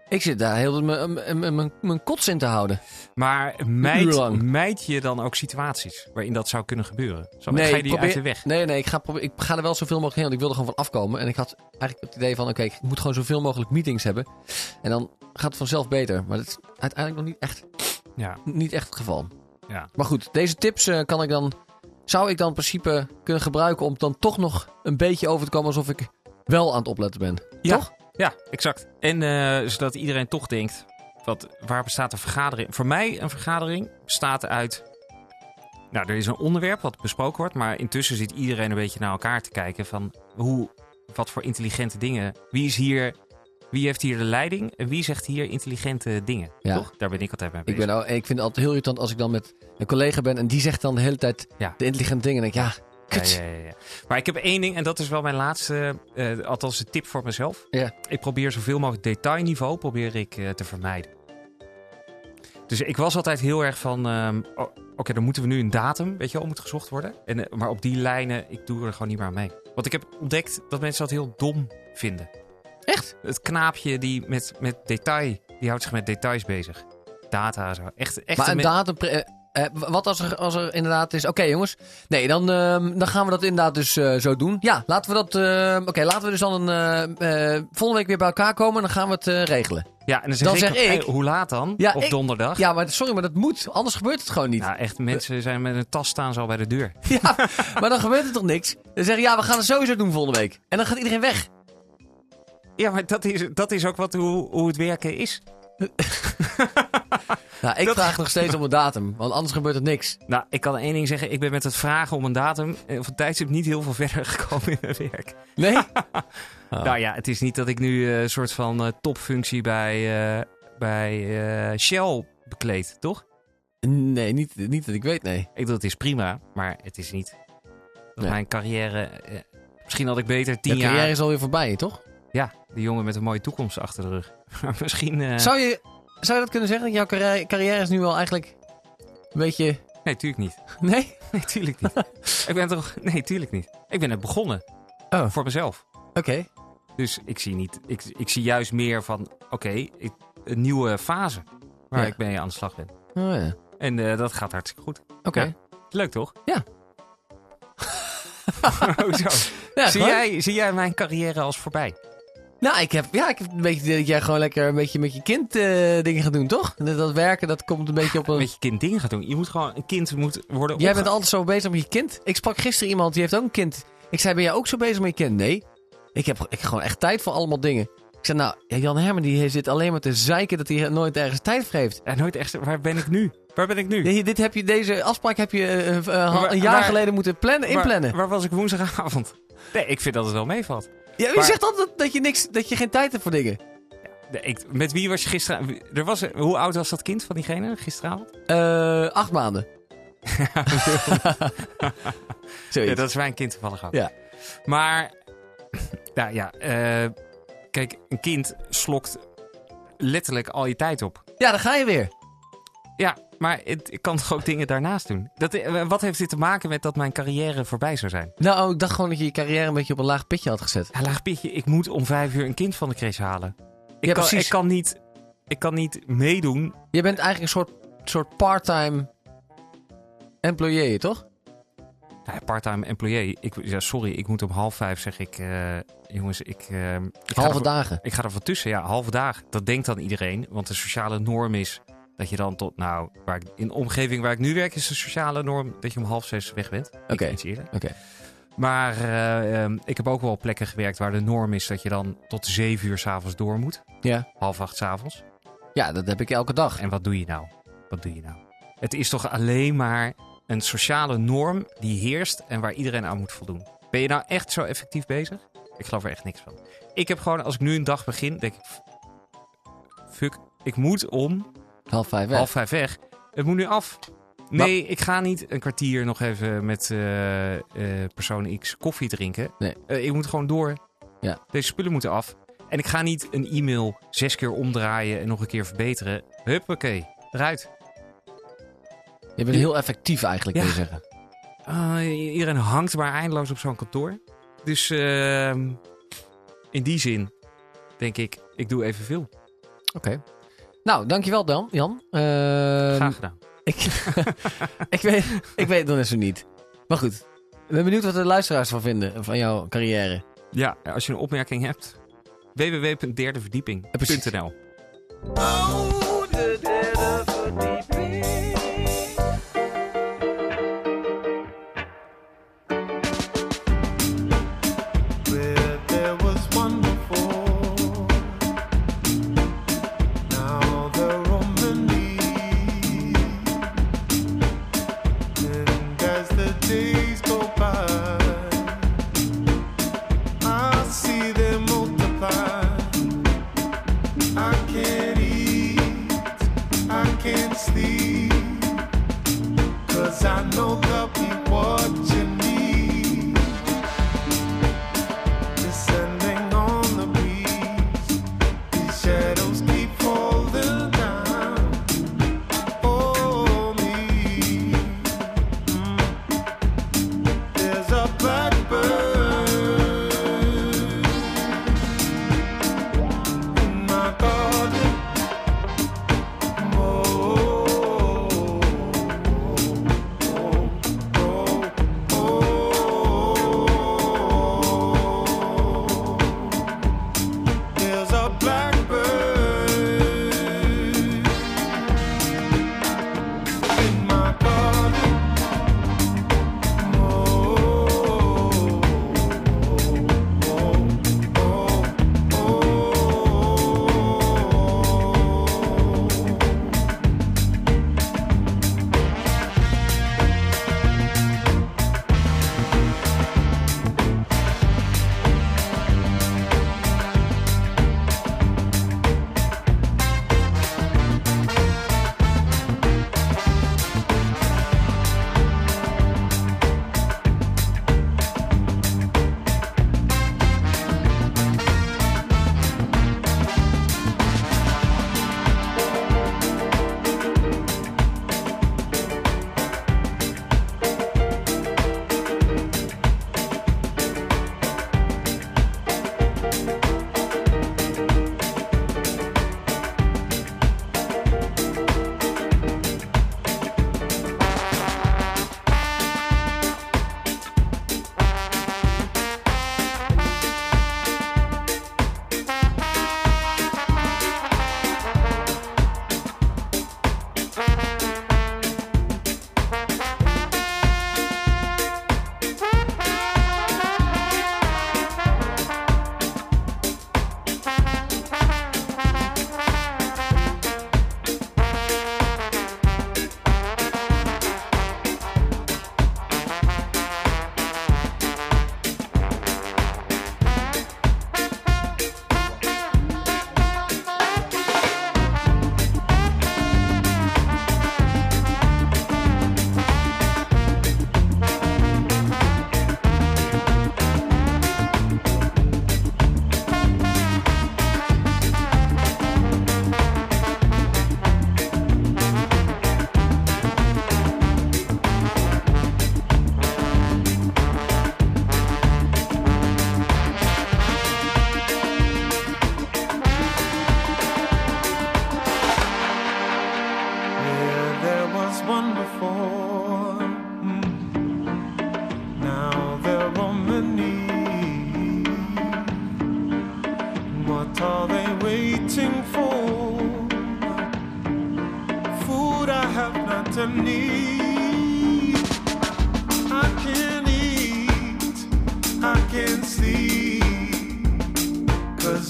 Ik zit daar heel mijn- kots in te houden. Maar mijd, mijd je dan ook situaties waarin dat zou kunnen gebeuren? Zo, Nee, ga je die probeer- uit de weg? Nee, nee, ik ga, probe- ik ga er wel zoveel mogelijk heen. Want ik wil er gewoon van afkomen. En ik had eigenlijk het idee van, oké, ik moet gewoon zoveel mogelijk meetings hebben. En dan gaat het vanzelf beter. Maar dat is uiteindelijk nog niet echt Ja, niet echt het geval. ja. Maar goed, deze tips eh, kan ik dan, zou ik dan in principe kunnen gebruiken om dan toch nog een beetje over te komen alsof ik wel aan het opletten ben. Ja. Toch? Ja, exact. En eh, zodat iedereen toch denkt, wat, waar bestaat een vergadering? Voor mij een vergadering bestaat uit... Nou, er is een onderwerp wat besproken wordt, maar intussen zit iedereen een beetje naar elkaar te kijken van hoe, wat voor intelligente dingen. Wie is hier, wie heeft hier de leiding en wie zegt hier intelligente dingen? Ja. Toch? Daar ben ik altijd mee Ik, bezig. ben, al- ik vind het altijd heel irritant als ik dan met een collega ben en die zegt dan de hele tijd Ja. de intelligente dingen. En denk ik, ja, kut. Ja, ja. Maar ik heb één ding, en dat is wel mijn laatste, eh, althans een tip voor mezelf. Ja. Ik probeer zoveel mogelijk detailniveau probeer ik, eh, te vermijden. Dus ik was altijd heel erg van, ehm, oh, oké, dan moeten we nu een datum, weet je wel, moet gezocht worden. En, eh, maar op die lijnen, ik doe er gewoon niet meer aan mee. Want ik heb ontdekt dat mensen dat heel dom vinden. Echt? Het knaapje die met, met detail, die houdt zich met details bezig. Data, zo. Echt, echt Maar een pre- eh, eh, wat als er, als er inderdaad is... Oké jongens, nee, dan, ehm, dan gaan we dat inderdaad dus eh, zo doen. Ja, laten we dat... ehm, Oké, laten we dus dan een, volgende week weer bij elkaar komen en dan gaan we het regelen. Ja, en dan zeg, Dan ik, zeg ik- hoe laat dan? Ja, op ik- donderdag? Ja, maar sorry, maar dat moet. Anders gebeurt het gewoon niet. Ja, echt, mensen zijn met een tas staan ze al bij de deur. Ja, maar dan gebeurt er toch niks? Dan zeggen ja, we gaan het sowieso doen volgende week. En dan gaat iedereen weg. Ja, maar dat is, dat is ook wat, hoe, hoe het werken is. Nou, ik Dat- vraag nog steeds om een datum, want anders gebeurt er niks. Nou, ik kan één ding zeggen. Ik ben met het vragen om een datum eh, of een tijdstip niet heel veel verder gekomen in mijn werk. Nee? Nou ja, het is niet dat ik nu eh, een soort van eh, topfunctie bij, bij Shell bekleed, toch? Nee, niet, niet dat ik weet, nee. Ik bedoel, het is prima, maar het is niet dat Nee. mijn carrière... misschien had ik beter tien Je carrière jaar... is alweer voorbij, toch? Ja, die jongen met een mooie toekomst achter de rug. Maar misschien... eh, Zou, je, zou je dat kunnen zeggen? Jouw carrière, carrière is nu wel eigenlijk een beetje... Nee, tuurlijk niet. Nee? Nee, tuurlijk niet. ik ben toch... Nee, tuurlijk niet. Ik ben net begonnen. Oh. Voor mezelf. Oké. Dus ik zie niet. Ik, ik zie juist meer van, oké, een nieuwe fase waar Ja. ik mee aan de slag ben. Oh ja. En eh, dat gaat hartstikke goed. Oké. Ja. Leuk toch? Ja. Hoezo? Zie, gewoon- jij, zie jij mijn carrière als voorbij? Nou, ik heb, ja, ik heb een beetje dat jij gewoon lekker een beetje met je kind eh, dingen gaat doen, toch? Dat, dat werken, dat komt een beetje op een... Met je kind dingen gaan doen. Je moet gewoon, een kind moet worden Jij bent altijd zo bezig met je kind. Ik sprak gisteren iemand, die heeft ook een kind. Ik zei, ben jij ook zo bezig met je kind? Nee. Ik heb, ik heb gewoon echt tijd voor allemaal dingen. Ik zei, nou, ja, Jan Herman die zit alleen maar te zeiken dat hij nooit ergens tijd voor heeft. Ja, nooit echt, waar ben ik nu? Waar ben ik nu? Ja, dit heb je, deze afspraak heb je eh, eh, een jaar geleden moeten plannen, Waar- inplannen. Waar, was ik woensdagavond? Nee, ik vind dat het wel meevalt. Ja, je maar- zegt altijd dat je, niks, dat je geen tijd hebt voor dingen. Nee, ik, met wie was je gisteren? Er was, hoe oud was dat kind van diegene gisteravond? Eh, acht maanden. Ja, dat is mijn kind toevallig ook. Ja. Maar, nou ja, eh, kijk, een kind slokt letterlijk al je tijd op. Ja, dan ga je weer. Ja, maar het, ik kan toch ook dingen daarnaast doen. Dat, eh, wat heeft dit te maken met dat mijn carrière voorbij zou zijn? Nou, ik dacht gewoon dat je je carrière een beetje op een laag pitje had gezet. Ja, laag pitje, ik moet om vijf uur een kind van de crash halen. Ik, Ja, kan, precies. ik, kan, niet, ik kan niet meedoen. Je bent eigenlijk een soort, soort part-time employee, toch? Nou, part-time employee. Ik, ja, sorry, ik moet om half vijf zeg ik... eh, jongens, ik... ik ga Halve er- dagen. Ik ga er van tussen, ja, halve dag. Dat denkt dan iedereen, want de sociale norm is dat je dan tot, nou, waar ik, in de omgeving waar ik nu werk is de sociale norm dat je om half zes weg bent. Oké. Iets eerder. Oké. Maar eh, ehm, ik heb ook wel plekken gewerkt waar de norm is dat je dan tot zeven uur s'avonds door moet. Ja. Half acht s'avonds. ja, dat heb ik elke dag. En wat doe je nou? Wat doe je nou? Het is toch alleen maar een sociale norm die heerst en waar iedereen aan moet voldoen. Ben je nou echt zo effectief bezig? Ik geloof er echt niks van. Ik heb gewoon, als ik nu een dag begin, denk ik... Fuck, ik moet om Half vijf weg. half vijf weg. Het moet nu af. Nee, ik ga niet een kwartier nog even met eh, eh, persoon X koffie drinken. Nee. Eh, ik moet gewoon door. Ja. Deze spullen moeten af. En ik ga niet een e-mail zes keer omdraaien en nog een keer verbeteren. Huppakee, eruit. Je bent heel effectief eigenlijk, Ja. wil je zeggen. Ah, iedereen hangt maar eindeloos op zo'n kantoor. Dus ehm, in die zin denk ik, ik doe evenveel. Oké. Nou, dankjewel Dan, Jan. Ehm, Graag gedaan. ik, ik, weet, ik weet het nog net zo niet. Maar goed, ik ben benieuwd wat de luisteraars van vinden van jouw carrière. Ja, als je een opmerking hebt, www.derdeverdieping.nl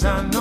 I know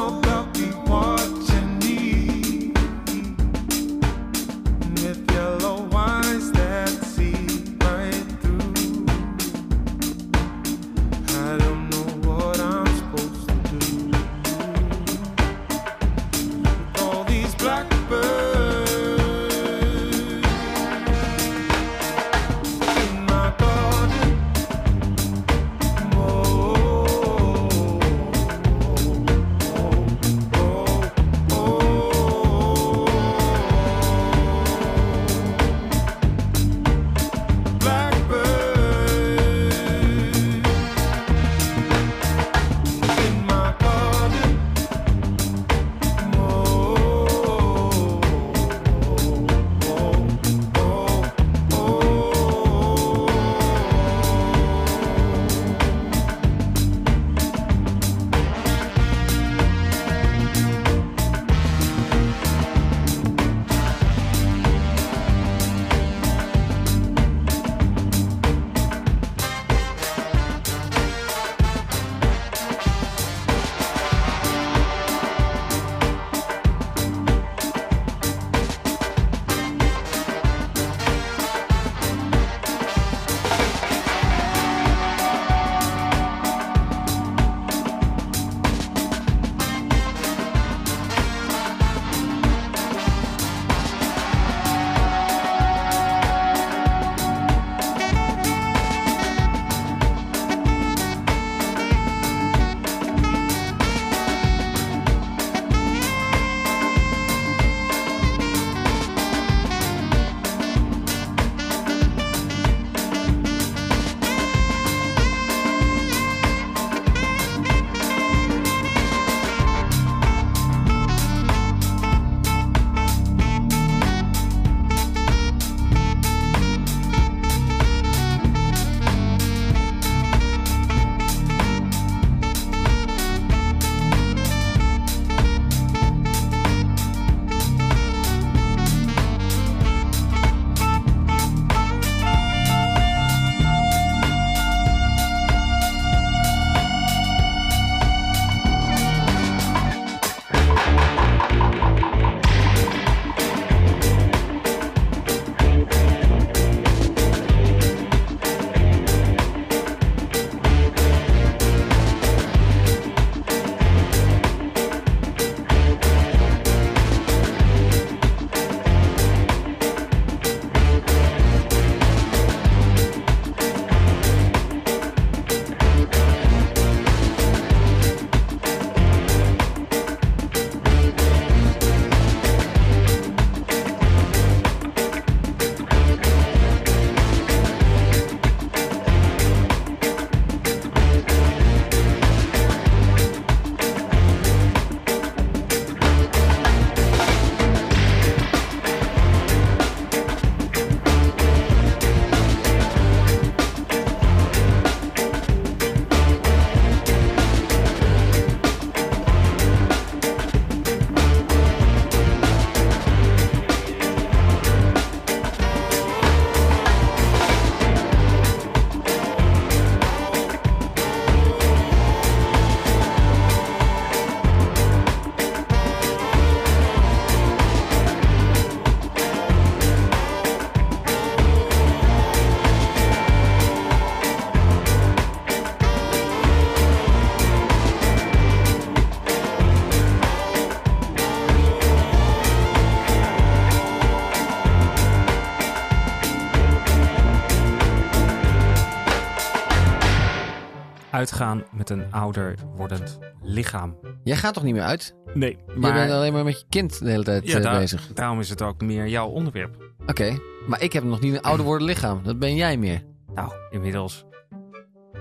Uitgaan met een ouder wordend lichaam. Jij gaat toch niet meer uit? Nee, Je bent alleen maar met je kind de hele tijd ja, eh, daar- bezig. daarom is het ook meer jouw onderwerp. Oké, maar ik heb nog niet een ouder worden lichaam. Dat ben jij meer. Nou, inmiddels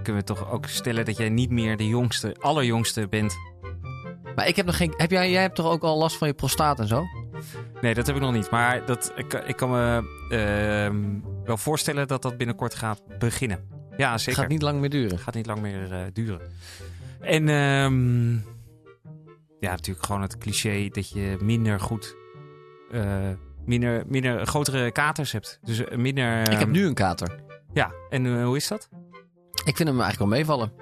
kunnen we toch ook stellen dat jij niet meer de jongste, allerjongste bent. Maar ik heb nog geen... Heb jij, jij hebt toch ook al last van je prostaat en zo? Nee, dat heb ik nog niet. Maar dat, ik, ik kan me ehm, wel voorstellen dat dat binnenkort gaat beginnen. Ja, zeker. gaat niet lang meer duren. gaat niet lang meer eh, duren. En ehm, ja, natuurlijk gewoon het cliché dat je minder goed, eh, minder, minder grotere katers hebt. Dus eh, minder. ik heb ehm, nu een kater. Ja, en eh, hoe is dat? Ik vind hem eigenlijk wel meevallen.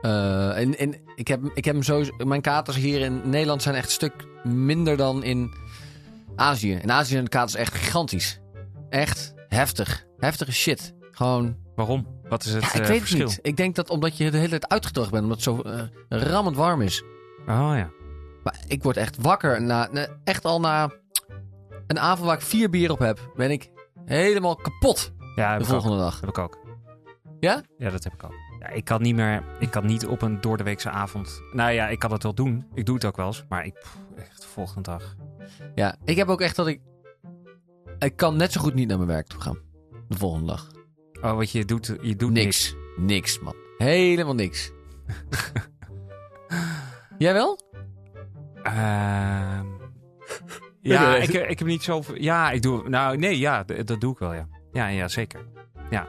Eh, en, en ik heb, ik heb hem sowieso... Mijn katers hier in Nederland zijn echt een stuk minder dan in Azië. In Azië zijn de katers echt gigantisch. Echt heftig. Heftige shit. Gewoon... Waarom? Wat is het Ja, ik eh, weet verschil? het niet. Ik denk dat omdat je de hele tijd uitgedroogd bent. Omdat het zo eh, rammend warm is. Oh ja. Maar ik word echt wakker. Na, echt al na een avond waar ik vier bier op heb, ben ik helemaal kapot Ja, de ik ook. volgende dag. heb ik ook. Ja? Ja, dat heb ik ook. Ja, ik kan niet meer, ik kan niet op een doordeweekse avond. Nou ja, ik kan het wel doen. Ik doe het ook wel eens, maar ik, pff, echt de volgende dag. Ja, ik heb ook echt dat ik... Ik kan net zo goed niet naar mijn werk toe gaan. De volgende dag. Oh, wat je doet, je doet niks. Niks. Niks, man. Helemaal niks. Jij wel? Ehm, Ja, ja, nee, ik, ik heb niet zoveel. Ja, ik doe. Nou, nee, ja, dat doe ik wel, ja. Ja, ja, zeker. Ja.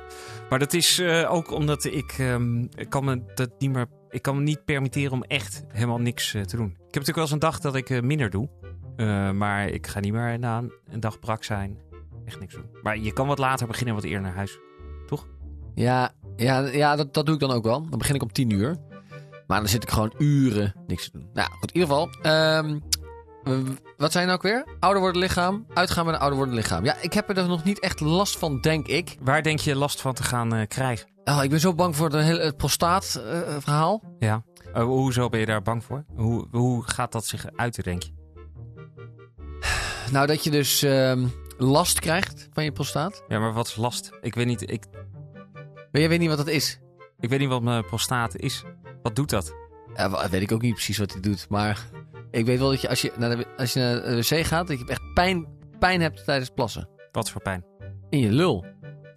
Maar dat is eh, ook omdat ik, ehm, ik kan me dat niet meer. Ik kan me niet permitteren om echt helemaal niks eh, te doen. Ik heb natuurlijk wel eens een dag dat ik eh, minder doe. Eh, maar ik ga niet meer na een, een dag brak zijn. Echt niks doen. Maar je kan wat later beginnen, wat eerder naar huis. Ja, ja, ja dat, dat doe ik dan ook wel. Dan begin ik om tien uur. Maar dan zit ik gewoon uren niks te doen. Nou, goed, in ieder geval. ehm, wat zijn nou ook weer? Ouder worden lichaam. Uitgaan met een ouder worden lichaam. Ja, ik heb er dus nog niet echt last van, denk ik. Waar denk je last van te gaan eh, krijgen? Oh, ik ben zo bang voor de hele, het prostaatverhaal. Ja. Eh, hoezo ben je daar bang voor? Hoe, hoe gaat dat zich uiten, denk je? nou, dat je dus ehm, last krijgt van je prostaat. Ja, maar wat is last? Ik weet niet. Ik, Maar jij weet niet wat dat is. ik weet niet wat mijn prostaat is. Wat doet dat? Ja, wa- weet ik ook niet precies wat hij doet. Maar ik weet wel dat je als je naar de, als je naar de wc gaat, dat je echt pijn, pijn hebt tijdens plassen. Wat voor pijn? In je lul.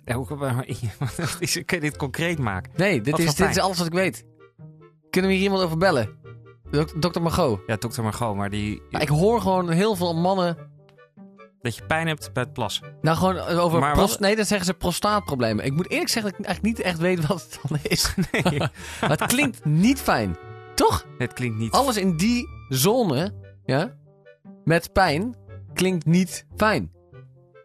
Ja, hoe, maar, wat is, kun je dit concreet maken? Nee, dit Wat is, voor dit is alles wat ik weet. Kunnen we hier iemand over bellen? Dok- Dokter Margot. Ja, dokter Margot, maar die... Maar ik hoor gewoon heel veel mannen... Dat je pijn hebt bij het plassen. Nou, gewoon over... Maar pros- wat- Nee, dan zeggen ze prostaatproblemen. Ik moet eerlijk zeggen dat ik eigenlijk niet echt weet wat het dan is. Nee, het klinkt niet fijn. Toch? het klinkt niet... Alles in die zone, ja, met pijn, klinkt niet fijn.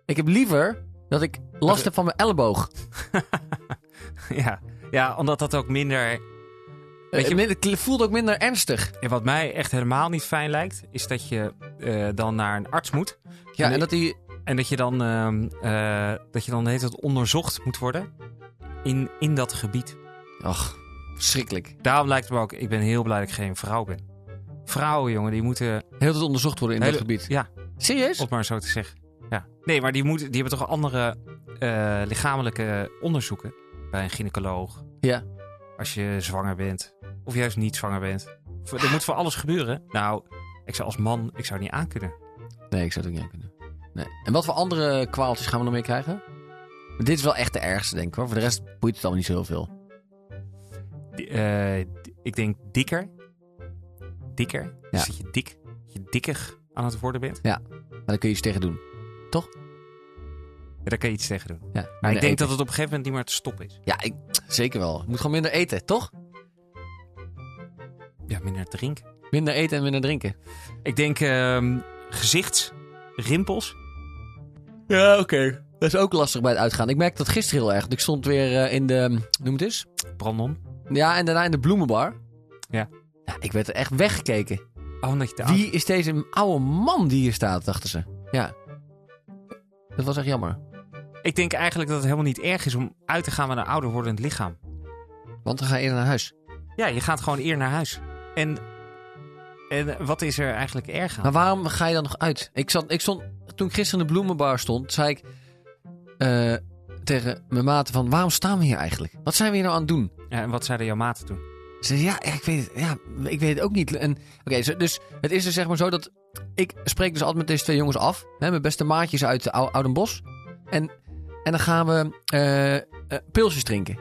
Ik heb liever dat ik last heb van mijn elleboog. ja. ja, omdat dat ook minder... Weet je- Eh, Het voelt ook minder ernstig. En wat mij echt helemaal niet fijn lijkt, is dat je eh, dan naar een arts moet. Ja, en dat die... En dat je dan, ehm, eh, dat je dan de hele tijd onderzocht moet worden in, in dat gebied. Ach, verschrikkelijk. Daarom lijkt het me ook, ik ben heel blij dat ik geen vrouw ben. Vrouwen, jongen, die moeten... Heel veel onderzocht worden in hele- dat gebied. Ja, Serieus? om maar zo te zeggen. Ja. Nee, maar die, moeten, die hebben toch andere lichamelijke onderzoeken bij een gynaecoloog. Ja. Als je zwanger bent, of juist niet zwanger bent. Er moet voor alles gebeuren. Nou, ik zou als man, ik zou het niet aankunnen. Nee, ik zou het ook niet aan kunnen. Nee. En wat voor andere kwaaltjes gaan we nog meer krijgen? Maar dit is wel echt de ergste, denk ik hoor. Voor de rest boeit het allemaal niet zo heel veel. Eh, d- ik denk dikker. Dikker. Ja. Dus dat je dik, je dikker aan het worden bent. Maar daar kun je iets tegen doen. Ja, daar kan je iets tegen doen. Ja, Maar ik denk eten. dat het op een gegeven moment niet meer te stoppen is. Ja, ik, zeker wel. Je moet gewoon minder eten, toch? Ja, minder drinken. Minder eten en minder drinken. Ik denk ehm gezichtsrimpels. Ja, oké. Dat is ook lastig bij het uitgaan. Ik merkte dat gisteren heel erg. Ik stond weer eh, in de... Noem het eens. Brandon. Ja, en daarna in de bloemenbar. Ja. ja ik werd er echt weggekeken. Oh, omdat je de Wie is deze oude man die hier staat, dachten ze. Ja. Dat was echt jammer. Ik denk eigenlijk dat het helemaal niet erg is om uit te gaan met een ouder wordend lichaam. Want dan ga je eerder naar huis. Ja, je gaat gewoon eer naar huis. En, en wat is er eigenlijk erg aan? Maar waarom ga je dan nog uit? Ik, zat, ik stond, toen ik gisteren in de bloemenbar stond, zei ik eh, tegen mijn maten van... Waarom staan we hier eigenlijk? Wat zijn we hier nou aan het doen? Ja, en wat zeiden jouw maten toen? Ze zei, ja, ik weet het, ja, ik weet het ook niet. En, oké, dus het is dus zeg maar zo dat... Ik spreek dus altijd met deze twee jongens af. Hè, mijn beste maatjes uit de Ou- Oudenbos. En, en dan gaan we eh, eh, pilsjes drinken.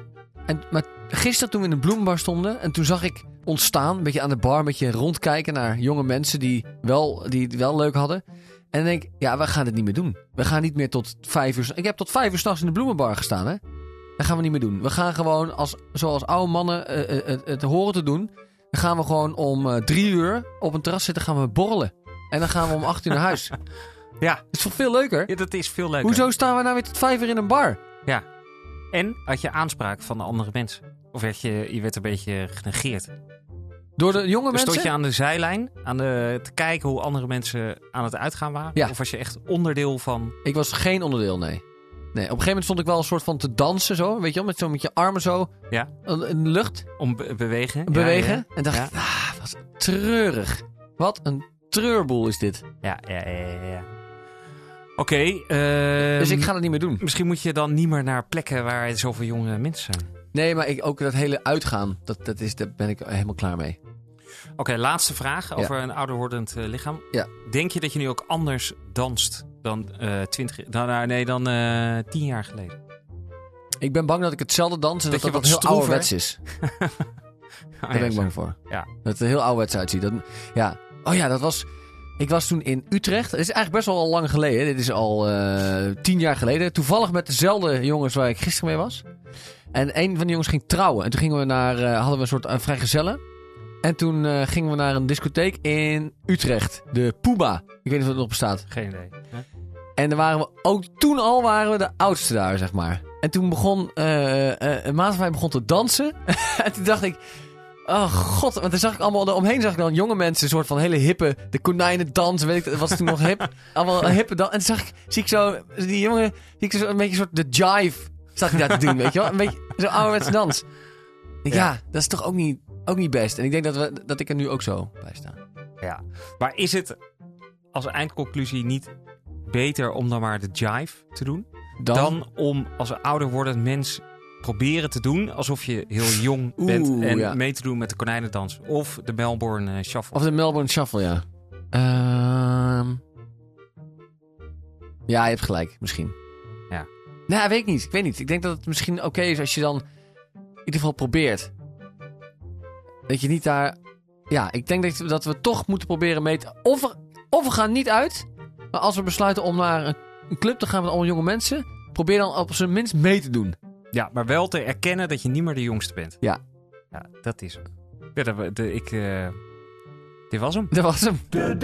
En, maar gisteren toen we in de bloemenbar stonden... en toen zag ik ontstaan, een beetje aan de bar... een beetje rondkijken naar jonge mensen die, wel, die het wel leuk hadden. En dan denk ik, ja, we gaan het niet meer doen. We gaan niet meer tot vijf uur... Ik heb tot vijf uur s'nachts in de bloemenbar gestaan, hè. Dat gaan we niet meer doen. We gaan gewoon, als, zoals oude mannen eh, eh, het, het horen te doen... dan gaan we gewoon om eh, drie uur op een terras zitten gaan we borrelen. En dan gaan we om acht uur naar huis. Dat Ja, is toch veel leuker? ja dat is veel leuker. Hoezo staan we nou weer tot vijf uur in een bar? Ja. En had je aanspraak van de andere mensen. Of werd je, je werd een beetje genegeerd? Door de jonge Dus mensen? stond je aan de zijlijn aan de, te kijken hoe andere mensen aan het uitgaan waren? Ja. Of was je echt onderdeel van... Ik was geen onderdeel, nee. Nee, op een gegeven moment stond ik wel een soort van te dansen zo. Weet je wel, met, zo, met je armen zo Ja. in de lucht Om be- bewegen? Ja, bewegen. En dacht ik, ah, wat treurig. Wat een treurboel is dit. Ja, ja, ja, ja. Oké. ehm, dus ik ga dat niet meer doen. Misschien moet je dan niet meer naar plekken waar zoveel jonge mensen zijn. Nee, maar ik, ook dat hele uitgaan, dat, dat is, daar ben ik helemaal klaar mee. Oké, laatste vraag over een ouder wordend eh, lichaam. Ja. Denk je dat je nu ook anders danst dan eh 20, dan, nou, nee, dan eh 10 jaar geleden? Ik ben bang dat ik hetzelfde dans en Dat dat dat, dat heel stroever- ouderwets is. Daar ben ik bang voor. Ja. Dat het er heel ouderwets uitziet. Dat, ja. Oh ja, dat was... Ik was toen in Utrecht. Het is eigenlijk best wel al lang geleden. Dit is al eh, tien jaar geleden. Toevallig met dezelfde jongens waar ik gisteren mee was. En een van die jongens ging trouwen. En toen gingen we naar, eh, hadden we een soort uh, vrijgezellen. En toen eh, gingen we naar een discotheek in Utrecht. De Poeba. Ik weet niet of het nog bestaat. Geen idee. Hè? En dan waren we ook toen al waren we de oudste daar, zeg maar. En toen begon een maat van mij begon te dansen. en toen dacht ik. Oh god, want dan zag ik allemaal omheen zag ik dan jonge mensen, een soort van hele hippe, de konijnen dansen, weet ik, dat was toen nog hip. Allemaal hippe dans. En toen zag ik, zie ik zo, die jongen, zie ik zo een beetje een soort de jive, zag ik daar te doen, weet je wel. Een beetje zo'n ouderwetse dans. Ja. Ja. dat is toch ook niet, ook niet best. En ik denk dat, we, dat ik er nu ook zo bij sta. Ja. Maar is het als eindconclusie niet beter om dan maar de jive te doen? Dan, Dan, om als een ouder wordend mens proberen te doen alsof je heel jong bent en ja. mee te doen met de konijnendans. Of de Melbourne eh, Shuffle. Of de Melbourne Shuffle, ja. Ehm Ja, je hebt gelijk, misschien. Nou, weet ik niet. Ik weet niet. Ik denk dat het misschien oké is als je dan in ieder geval probeert. Dat je niet daar... Ja, ik denk dat, dat we toch moeten proberen mee te... Of we, of we gaan niet uit, maar als we besluiten om naar een, een club te gaan met allemaal jonge mensen... Probeer dan op zijn minst mee te doen. Ja, maar wel te erkennen dat je niet meer de jongste bent. Ja. Ja, dat is hem. Ja, dat, de, ik, eh, dit was hem. Dat was hem. Een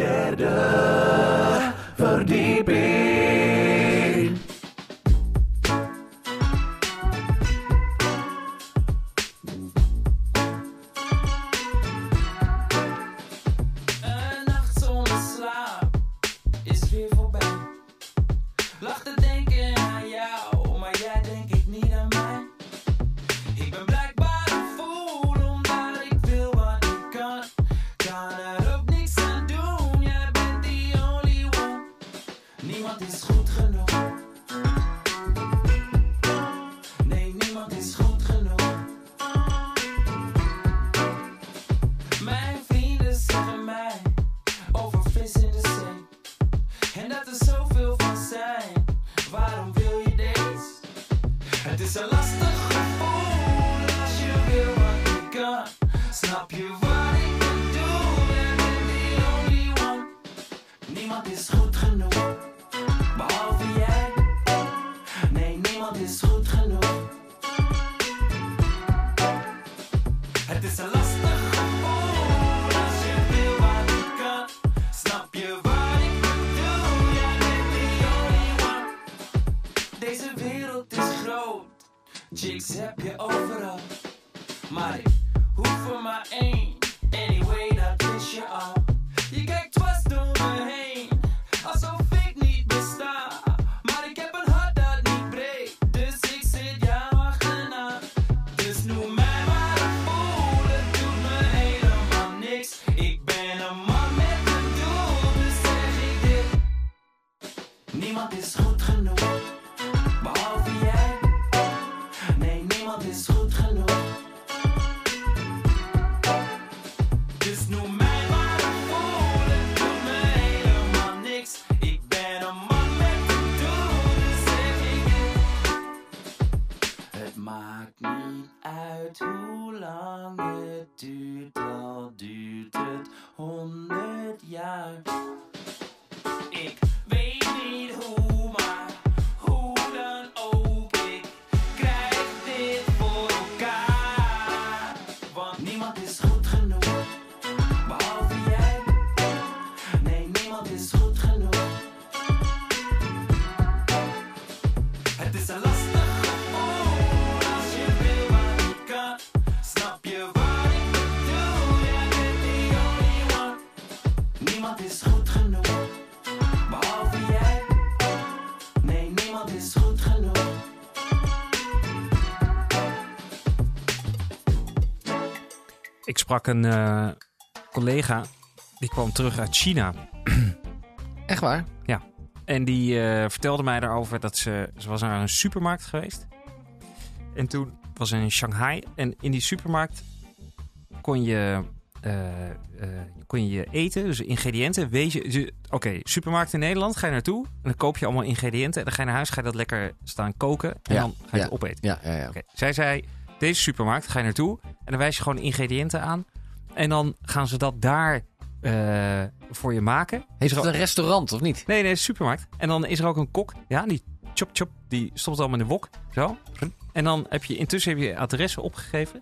sprak een eh, collega, die kwam terug uit China. Echt waar? En die eh, vertelde mij daarover dat ze, ze was naar een supermarkt geweest. En toen was ze in Shanghai. En in die supermarkt kon je, eh, kon je eten, dus ingrediënten. Weet je, oké, supermarkt in Nederland, ga je naartoe. En dan koop je allemaal ingrediënten. En dan ga je naar huis, ga je dat lekker staan koken. En Ja, dan ga je ja. het opeten. Ja, ja, ja. Zij zei, deze supermarkt, ga je naartoe. En dan wijs je gewoon ingrediënten aan. En dan gaan ze dat daar eh, voor je maken. Heeft het een restaurant of niet? Nee, nee, supermarkt. En dan is er ook een kok. Ja, die chop chop, die stopt allemaal in de wok. Zo. En dan heb je intussen heb je adressen opgegeven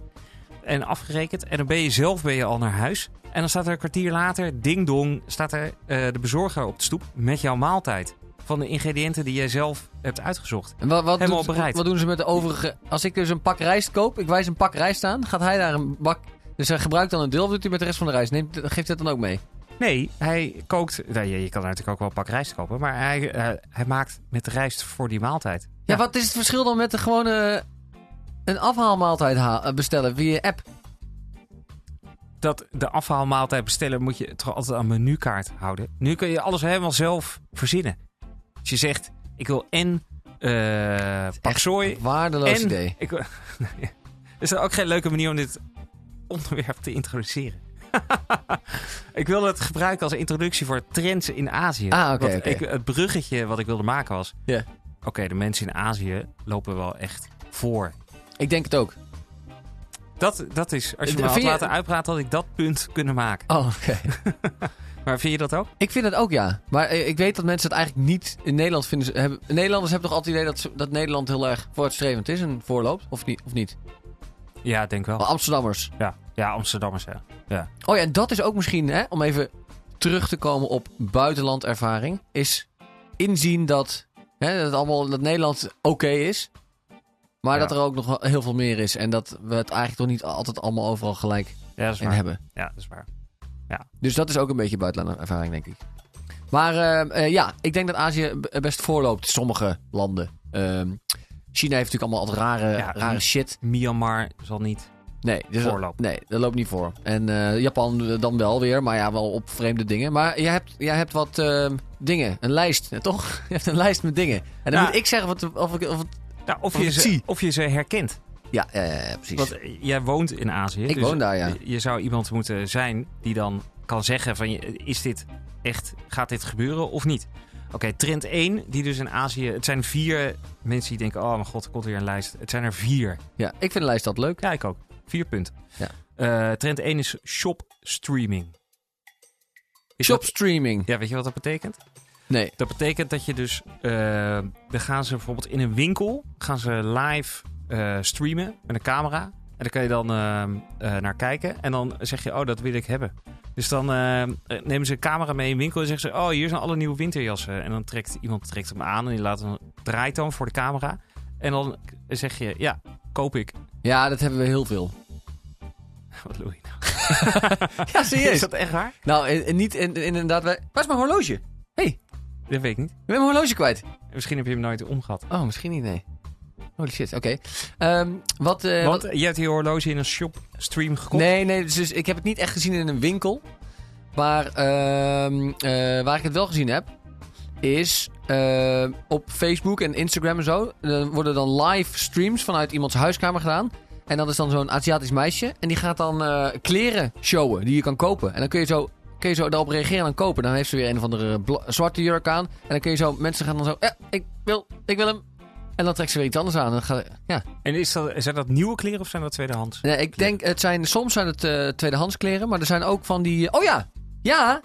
en afgerekend. En dan ben je zelf ben je al naar huis. En dan staat er een kwartier later, ding dong, staat er eh, de bezorger op de stoep met jouw maaltijd. Van de ingrediënten die jij zelf hebt uitgezocht. En wat, wat, Helemaal doet- bereid. wat doen ze met de overige... Als ik dus een pak rijst koop, ik wijs een pak rijst aan, gaat hij daar een bak... Dus hij gebruikt dan een deel, of doet hij met de rest van de rijst? Neemt, geeft hij dat dan ook mee? Nee, hij kookt. Nou, je, je kan natuurlijk ook wel een pak rijst kopen. Maar hij, eh, hij maakt met de rijst voor die maaltijd. Ja, wat is het verschil dan met de gewone... Een afhaalmaaltijd ha- eh, bestellen via app? dat de afhaalmaaltijd bestellen moet je toch altijd een menukaart houden. Nu kun je alles helemaal zelf verzinnen. Als je zegt, ik wil en eh pak sooi Waardeloos en... idee. Ik, is er ook geen leuke manier om dit onderwerp te introduceren? ik wilde het gebruiken als introductie voor trends in Azië. Ah, oké, Het bruggetje wat ik wilde maken was... Ja. Oké, de mensen in Azië lopen wel echt voor. Ik denk het ook. Dat, dat is, als je Eh, me had je- laten uitpraten, had ik dat punt kunnen maken. Oh, oké. Maar vind je dat ook? Ik vind het ook, ja. Maar eh, ik weet dat mensen het eigenlijk niet in Nederland vinden. Ze, hebben, Nederlanders hebben toch altijd het idee dat, dat Nederland heel erg vooruitstrevend is en voorloopt? Of niet? Of niet? Ja, denk wel. Maar Amsterdammers. Ja, ja Amsterdammers, ja. Oh ja, en dat is ook misschien, hè, om even terug te komen op buitenlandervaring, is inzien dat, hè, dat, allemaal, dat Nederland oké is, maar Ja. dat er ook nog heel veel meer is. En dat we het eigenlijk toch niet altijd allemaal overal gelijk Ja, dat is in waar. hebben. Ja, dat is waar. Dus dat is ook een beetje buitenlandervaring, denk ik. Maar eh, eh, ja, ik denk dat Azië b- best voorloopt, sommige landen. Ehm, China heeft natuurlijk allemaal altijd rare, Ja, rare shit. Myanmar zal niet. Nee, dus nee, dat loopt niet voor. En eh, Japan dan wel weer, maar ja, wel op vreemde dingen. Maar jij hebt, jij hebt wat ehm, dingen, een lijst, toch? Je hebt een lijst met dingen. En dan Ja. moet ik zeggen wat, of ik... Of het, Nou, of, Of je ik ze, zie. of je ze herkent. Ja, precies. Want eh, jij woont in Azië. Ik dus woon daar, ja. Je zou iemand moeten zijn die dan kan zeggen van... Is dit echt, gaat dit gebeuren of niet? Oké, trend 1, die dus in Azië... Het zijn vier mensen die denken... Oh mijn god, er komt weer een lijst. Het zijn er vier. Ja, ik vind de lijst altijd leuk. Ja, ik ook. Vier punten. Ja. Eh, trend 1 is shop streaming. Is Shop dat- streaming. ja, weet je wat dat betekent? Nee. Dat betekent dat je dus... eh, dan gaan ze bijvoorbeeld in een winkel... gaan ze live eh, streamen met een camera. En daar kan je dan eh, eh, naar kijken. En dan zeg je, oh, dat wil ik hebben. Dus dan eh, nemen ze een camera mee in winkel en zeggen ze... oh, hier zijn alle nieuwe winterjassen. En dan trekt iemand trekt hem aan en die laat hem, draait dan voor de camera. En dan zeg je, ja, koop ik. Ja, dat hebben we heel veel. Wat doe je nou? Ja, serieus. Is dat echt waar? Nou, en, niet in, in- inderdaad... Waar is mijn horloge? hey, Dat weet ik niet. ik ben mijn horloge kwijt. Misschien heb je hem nooit omgehad. Oh, misschien niet, nee. Holy shit, oké. Ehm, wat, eh, Want wat- je hebt die horloge in een shop stream gekocht. Nee, nee, dus, dus ik heb het niet echt gezien in een winkel. Maar ehm, eh, waar ik het wel gezien heb, is eh, op Facebook en Instagram en zo. Er worden dan live streams vanuit iemands huiskamer gedaan. En dat is dan zo'n Aziatisch meisje. En die gaat dan kleren showen die je kan kopen. En dan kun je zo, kun je zo daarop reageren en dan kopen. Dan heeft ze weer een of andere zwarte jurk aan. En dan kun je zo, mensen gaan dan zo, ja, ik wil, ik wil hem. En dan trekt ze weer iets anders aan. En gaat, ja. En is dat, zijn dat nieuwe kleren of zijn dat tweedehands? Nee, ik denk, het zijn, soms zijn het eh, tweedehands kleren, maar er zijn ook van die... Oh ja, ja,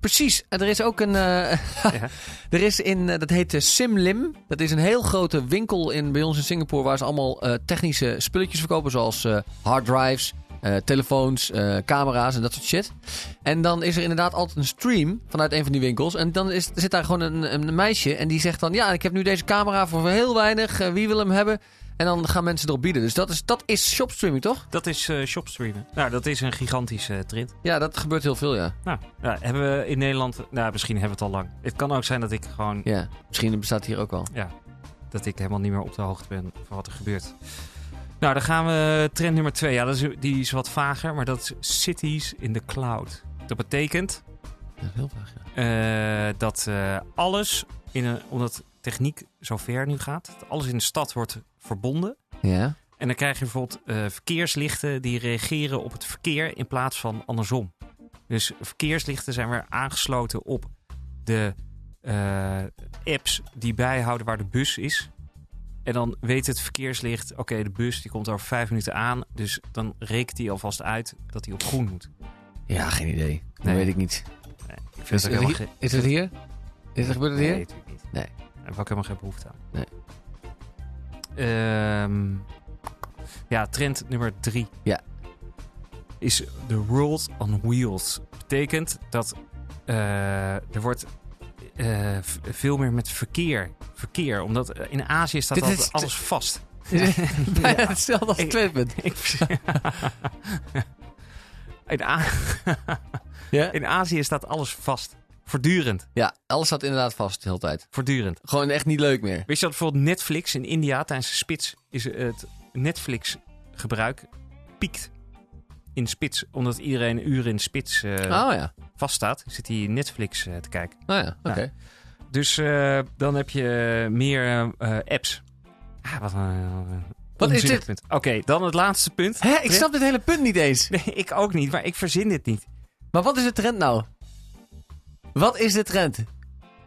precies. En er is ook een... eh, er is in, eh, dat heet Simlim. Dat is een heel grote winkel in, bij ons in Singapore waar ze allemaal technische spulletjes verkopen, zoals eh harddrives, eh, telefoons, eh, camera's en dat soort shit. En dan is er inderdaad altijd een stream vanuit een van die winkels. En dan is, zit daar gewoon een, een meisje en die zegt dan... Ja, ik heb nu deze camera voor heel weinig. eh, wie wil hem hebben? En dan gaan mensen erop bieden. Dus dat is, dat is shopstreaming, toch? Dat is eh shopstreamen. Nou, dat is een gigantische trend. Ja, dat gebeurt heel veel, ja. Nou, ja, hebben we in Nederland... Nou, misschien hebben we het al lang. Het kan ook zijn dat ik gewoon... Ja, misschien bestaat hier ook wel. Ja, dat ik helemaal niet meer op de hoogte ben van wat er gebeurt. Nou, dan gaan we trend nummer twee. Ja, dat is, die is wat vager, maar dat is cities in the cloud. Dat betekent Dat heel vaag, ja. eh, dat eh, alles, in een, omdat techniek zo ver nu gaat, dat alles in de stad wordt verbonden. Ja? En dan krijg je bijvoorbeeld eh, verkeerslichten die reageren op het verkeer in plaats van andersom. Dus verkeerslichten zijn weer aangesloten op de apps die bijhouden waar de bus is. En dan weet het verkeerslicht, oké, de bus die komt over vijf minuten aan. Dus dan rekent hij alvast uit dat hij op groen moet. Ja, geen idee. Dat Nee. weet ik niet. Nee, ik Is, vind het het is het hier? Is het gebeurd het hier? Nee, natuurlijk niet. Nee. Daar heb ik ook helemaal geen behoefte aan. Nee. Ehm, ja, trend nummer drie. Ja. Is the world on wheels. Betekent dat eh, er wordt eh, veel meer met verkeer. Verkeer, omdat eh, in Azië staat Dit is- altijd alles vast. Bijna hetzelfde als in, Ja? in Azië staat alles vast. Voortdurend. ja, alles staat inderdaad vast de hele tijd. Voortdurend. Gewoon echt niet leuk meer. Wist je dat bijvoorbeeld Netflix in India tijdens de spits is het Netflix gebruik piekt in spits. Omdat iedereen een uur in spits eh, oh ja. vaststaat, zit hij Netflix eh, te kijken. Oh ja, oké. Dus eh, dan heb je meer apps. Ah, wat een uh, Wat is dit? Oké, dan het laatste punt. Hè, ik snap dit hele punt niet eens. Nee, ik ook niet, maar ik verzin dit niet. Maar wat is de trend nou? Wat is de trend?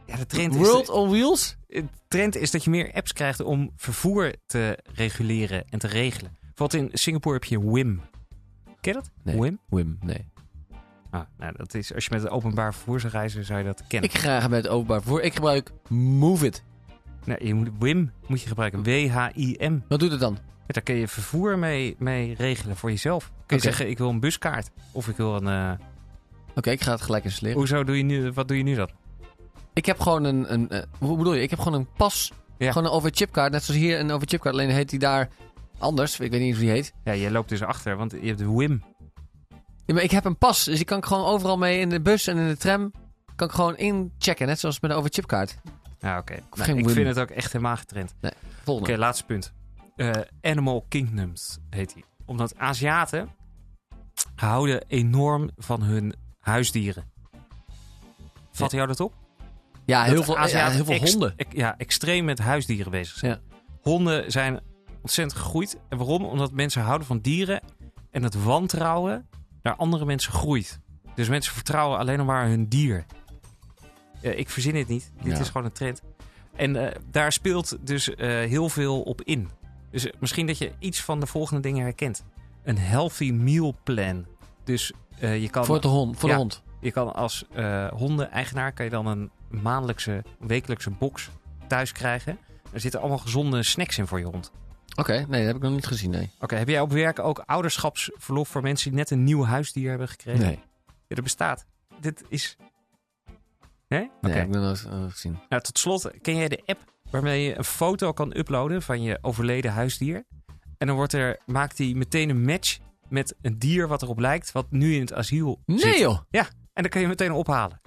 Ja, de trend World is, on Wheels? de trend is dat je meer apps krijgt om vervoer te reguleren en te regelen. Bijvoorbeeld in Singapore heb je WIM. Ken je dat? Nee. WIM? Wim, nee. Ah, nou, dat is, als je met het openbaar vervoer zou reizen, zou je dat kennen. Ik ga graag met het openbaar vervoer. Ik gebruik Move It. Nee, je moet, WIM moet je gebruiken. W-H-I-M. Wat doet het dan? Daar kun je vervoer mee, mee regelen voor jezelf. Kun je zeggen, ik wil een buskaart. Of ik wil een... eh, Oké, ik ga het gelijk installeren. hoezo doe je nu... Wat doe je nu dan? Ik heb gewoon een... een eh, hoe bedoel je? Ik heb gewoon een pas. Ja. Gewoon een overchipkaart. Net zoals hier een overchipkaart. Alleen heet die daar anders. Ik weet niet hoe die heet. Ja, je loopt dus achter, want je hebt de WIM. Ja, maar ik heb een pas. Dus ik kan gewoon overal mee in de bus en in de tram. Kan ik gewoon inchecken. Net zoals met een overchipkaart. Ja, oké. Nou, ik vind het ook echt helemaal getrend. Oké, Volgende. laatste punt. Eh, Animal Kingdoms heet die. Omdat Aziaten houden enorm van hun huisdieren. Valt jou dat op? Ja, heel Dat veel, ja, Aziaten heel veel honden. ex- ja, extreem met huisdieren bezig zijn. Ja. Honden zijn ontzettend gegroeid. En waarom? Omdat mensen houden van dieren. En het wantrouwen naar andere mensen groeit. Dus mensen vertrouwen alleen nog maar hun dier. Ik verzin het niet. Dit Ja. is gewoon een trend. En eh, daar speelt dus eh, heel veel op in. Dus eh, misschien dat je iets van de volgende dingen herkent. Een healthy meal plan. Dus je kan... Voor de hond. Voor Ja. de hond. Je kan als hondeneigenaar kan je dan een maandelijkse, wekelijkse box thuis krijgen. Er zitten allemaal gezonde snacks in voor je hond. Oké, nee, dat heb ik nog niet gezien, nee. Oké, heb jij op werk ook ouderschapsverlof voor mensen die net een nieuw huisdier hebben gekregen? Nee, Ja, dat bestaat. Dit is... Nee? Oké. nee heb ik nog eh, gezien. Nou, tot slot, ken jij de app waarmee je een foto kan uploaden van je overleden huisdier? En dan wordt er, maakt hij meteen een match met een dier wat erop lijkt, wat nu in het asiel zit. Nee joh! En dan kan je meteen ophalen.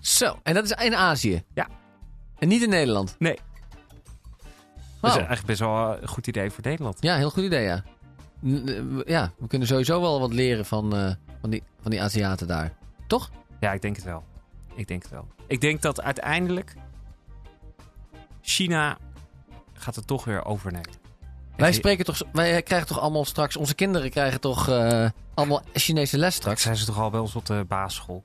Zo, en dat is in Azië? Ja. En niet in Nederland? Nee. Dat is eigenlijk best wel een goed idee voor Nederland. Ja, heel goed idee, ja. Eh, Ja, we kunnen sowieso wel wat leren van, eh, van, die, van die Aziaten daar. Ja, ik denk het wel. Ik denk het wel. Ik denk dat uiteindelijk China gaat het toch weer overnemen. Wij, En- spreken toch, wij krijgen toch allemaal straks, onze kinderen krijgen toch eh, allemaal Chinese les Straks zijn ze toch al bij ons op de basisschool.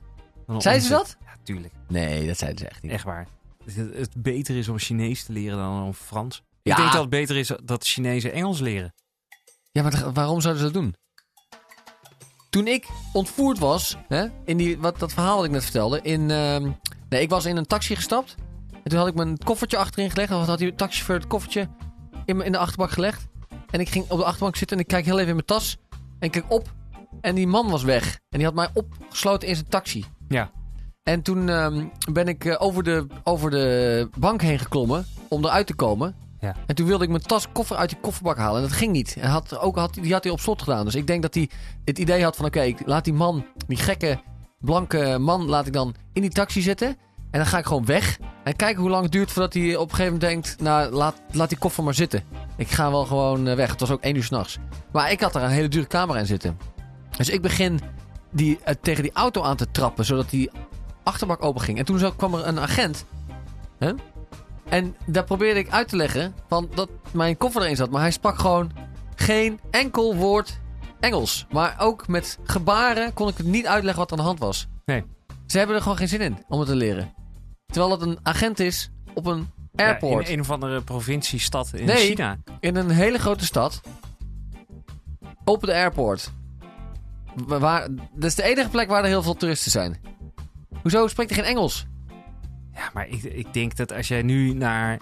Zeiden ze dat? Ja, tuurlijk. Nee, dat zeiden ze echt niet. Echt waar. Het, het beter is om Chinees te leren dan om Frans. Ik denk dat het beter is dat Chinezen Engels leren. Ja, maar waarom zouden ze dat doen? Toen ik ontvoerd was, hè, in die, wat, dat verhaal wat ik net vertelde, in, ehm, nee, ik was in een taxi gestapt. En toen had ik mijn koffertje achterin gelegd. Of had die taxichauffeur het koffertje in, in de achterbak gelegd. En ik ging op de achterbank zitten en ik kijk heel even in mijn tas. En ik kijk op en die man was weg. En die had mij opgesloten in zijn taxi. Ja. En toen ehm, ben ik eh, over, de, over de bank heen geklommen om eruit te komen. Ja. En toen wilde ik mijn tas koffer uit die kofferbak halen. En dat ging niet. En had, ook had, die had hij op slot gedaan. Dus ik denk dat hij het idee had van... Oké, laat die man, die gekke blanke man, laat ik dan in die taxi zitten. En dan ga ik gewoon weg. En kijken hoe lang het duurt voordat hij op een gegeven moment denkt... Nou, laat, laat die koffer maar zitten. Ik ga wel gewoon eh, weg. Het was ook één uur s'nachts. Maar ik had er een hele dure camera in zitten. Dus ik begin die, eh, tegen die auto aan te trappen... zodat die achterbak open ging. En toen kwam er een agent. Hè? En daar probeerde ik uit te leggen... Van dat mijn koffer erin zat. Maar hij sprak gewoon geen enkel woord Engels. Maar ook met gebaren kon ik het niet uitleggen wat er aan de hand was. Nee. Ze hebben er gewoon geen zin in om het te leren. Terwijl het een agent is op een Ja, airport. in een of andere provincie, stad in Nee. China. in een hele grote stad. Op de airport. Wa- Waar, dat is de enige plek waar er heel veel toeristen zijn. Hoezo spreekt hij geen Engels? Ja, maar ik, ik denk dat als jij nu naar,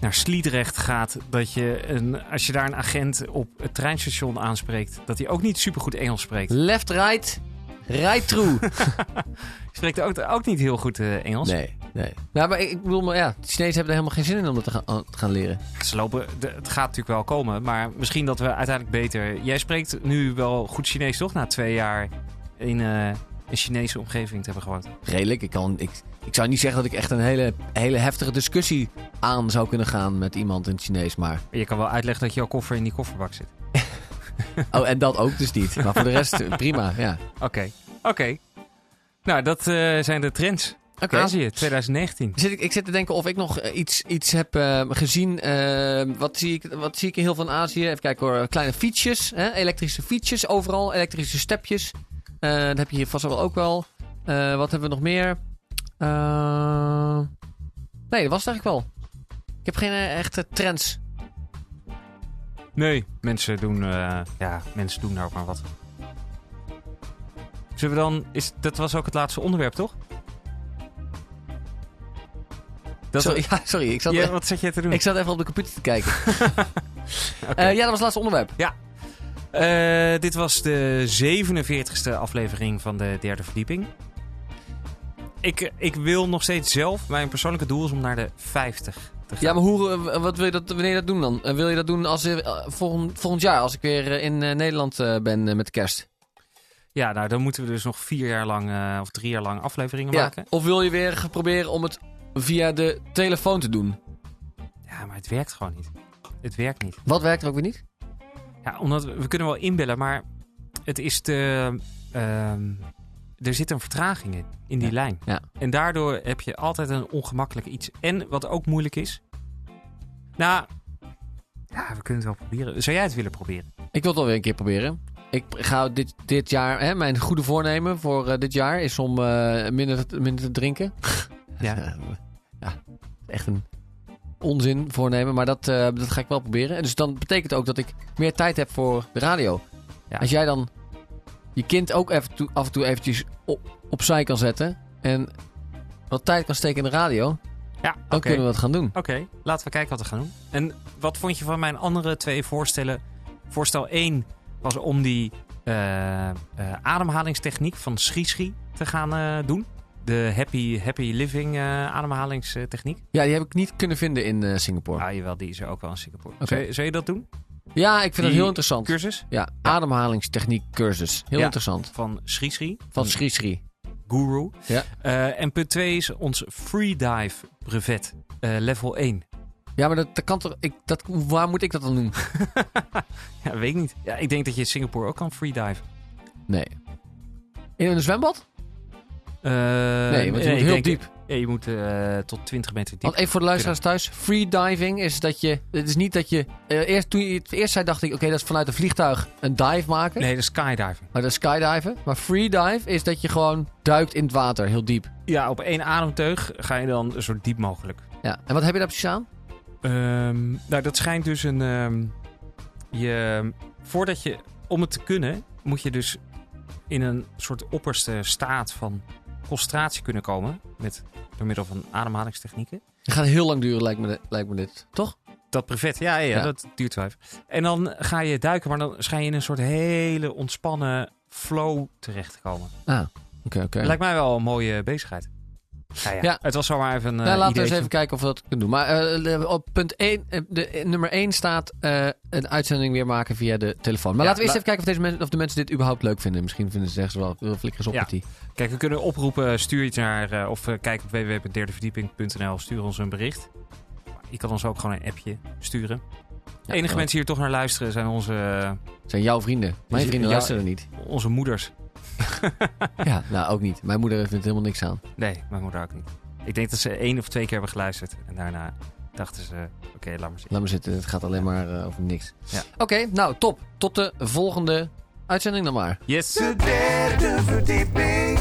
naar Sliedrecht gaat, dat je een, als je daar een agent op het treinstation aanspreekt, dat hij ook niet supergoed Engels spreekt. Left, right, right through. Spreekt ook, ook niet heel goed eh, Engels. nee, nee. Nou, maar ik ik bedoel, maar ja, de Chinezen hebben er helemaal geen zin in om dat te gaan, te gaan leren. Ze lopen, de- het gaat natuurlijk wel komen, maar misschien dat we uiteindelijk beter... Jij spreekt nu wel goed Chinees, toch? Na twee jaar in eh, een Chinese omgeving te hebben gewoond. Redelijk. Ik, kan, ik, ik zou niet zeggen dat ik echt een hele, hele heftige discussie aan zou kunnen gaan met iemand in het Chinees. Maar Je kan wel uitleggen dat jouw koffer in die kofferbak zit. Oh, en dat ook dus niet. Maar voor de rest eh, prima, ja. Oké, oké. Nou, dat eh, zijn de trends. Oké. Azië 2019. Zit ik, ik zit te denken of ik nog iets, iets heb eh, gezien. wat, zie ik, wat zie ik in heel van Azië? Even kijken hoor. Kleine fietsjes. Hè? Elektrische fietsjes overal. Elektrische stepjes. Eh, dat heb je hier vast wel ook wel. Wat hebben we nog meer? Eh, nee, dat was het eigenlijk wel. Ik heb geen eh, echte trends. Nee, mensen doen, eh, ja, mensen doen daar ook maar wat. Zullen we dan... Is, dat was ook het laatste onderwerp, toch? Dat sorry, ja, sorry. Ik zat, Ja, wat zat jij te doen? ik zat even op de computer te kijken. Ja, dat was het laatste onderwerp. Eh, dit was de 47ste aflevering van de derde verdieping. Ik, ik wil nog steeds zelf, mijn persoonlijke doel is om naar de 50 te gaan. Ja, maar hoe, eh, wat wil je dat, wanneer je dat doen dan? Eh, wil je dat doen als, eh, volgend, volgend jaar, als ik weer in Nederland ben met kerst? Ja, nou dan moeten we dus nog vier jaar lang of drie jaar lang afleveringen Ja. maken. Of wil je weer gaan proberen om het via de telefoon te doen? Ja, maar het werkt gewoon niet. Het werkt niet. Wat werkt er ook weer niet? Ja, omdat we, we kunnen wel inbellen, maar het is te. ehm, er zit een vertraging in, in die Ja, lijn. ja. En daardoor heb je altijd een ongemakkelijk iets. En wat ook moeilijk is. Nou, ja, we kunnen het wel proberen. Zou jij het willen proberen? Ik wil het wel weer een keer proberen. Ik ga dit, dit jaar, hè, mijn goede voornemen voor eh, dit jaar is om eh, minder, te- minder te drinken. Ja. ja, echt een onzin voornemen, maar dat, eh, dat ga ik wel proberen. En dus dan betekent ook dat ik meer tijd heb voor de radio. Ja. Als jij dan je kind ook even toe- af en toe eventjes op, opzij kan zetten en wat tijd kan steken in de radio, Ja, dan kunnen we het gaan doen. Oké, laten we kijken wat we gaan doen. En wat vond je van mijn andere twee voorstellen? Voorstel 1 was om die eh, eh, ademhalingstechniek van Schri te gaan eh, doen. De happy, happy living ademhalingstechniek. Ja, die heb ik niet kunnen vinden in Singapore. Ah, jawel, die is er ook wel in Singapore. Oké. Zou je dat doen? Ja, ik vind Die het heel interessant. Cursus Ja, ademhalingstechniek cursus. Heel Ja. interessant. van Schri Schri. Van Schri Schri. Guru. Ja. Eh, en punt 2 is ons freedive brevet. eh, level 1. Ja, maar dat, dat kan toch... Ik, dat, waar moet ik dat dan doen? Ja, weet ik niet. Ja, ik denk dat je in Singapore ook kan freedive. Nee. In een zwembad? Eh, nee, want je moet ik heel denk- diep. Ja, je moet eh, tot 20 meter diep. Want even voor de luisteraars thuis. Freediving is dat je... Het is niet dat je... eh, eerst, toen je het eerst zei, dacht ik... Oké, dat is vanuit een vliegtuig een dive maken. Nee, de skydiving. Maar dat is skydiven. Maar freedive is dat je gewoon duikt in het water. Heel diep. Ja, op één ademteug ga je dan zo diep mogelijk. Ja. En wat heb je daar precies aan? Ehm, nou, dat schijnt dus een... ehm, je, voordat je... Om het te kunnen, moet je dus in een soort opperste staat van concentratie kunnen komen. Met, door middel van ademhalingstechnieken. Het gaat heel lang duren, lijkt me, lijkt me dit. Toch? Dat brevet, ja, ja, Ja. dat duurt wel even. En dan ga je duiken, maar dan schijn je in een soort hele ontspannen flow terecht te komen. Ah, oké, oké. Lijkt mij wel een mooie bezigheid. Ja, Ja. Het was zomaar even nou, eh, laten we eens even kijken of we dat kunnen doen. Maar eh, op punt 1, eh, de, nummer 1 staat een uitzending weer maken via de telefoon. Maar Ja, laten we eerst even kijken of, deze mensen, of de mensen dit überhaupt leuk vinden. Misschien vinden ze zeggen ze wel, flikkers op Ja. met die. Kijk, we kunnen oproepen, stuur iets naar, of kijk op www.derdeverdieping.nl, stuur ons een bericht. Je kan ons ook gewoon een appje sturen. Enige wel. mensen die hier toch naar luisteren zijn onze, eh, zijn jouw vrienden. Mijn vrienden jou- luisteren niet. onze moeders. Ja, nou ook niet. Mijn moeder vindt er helemaal niks aan. Nee, mijn moeder ook niet. Ik denk dat ze één of twee keer hebben geluisterd. En daarna dachten ze, oké, laat maar zitten. Laat maar zitten, het gaat alleen maar eh, over niks. Ja. Oké, nou top. Tot de volgende uitzending dan maar. Yes! De derde verdieping.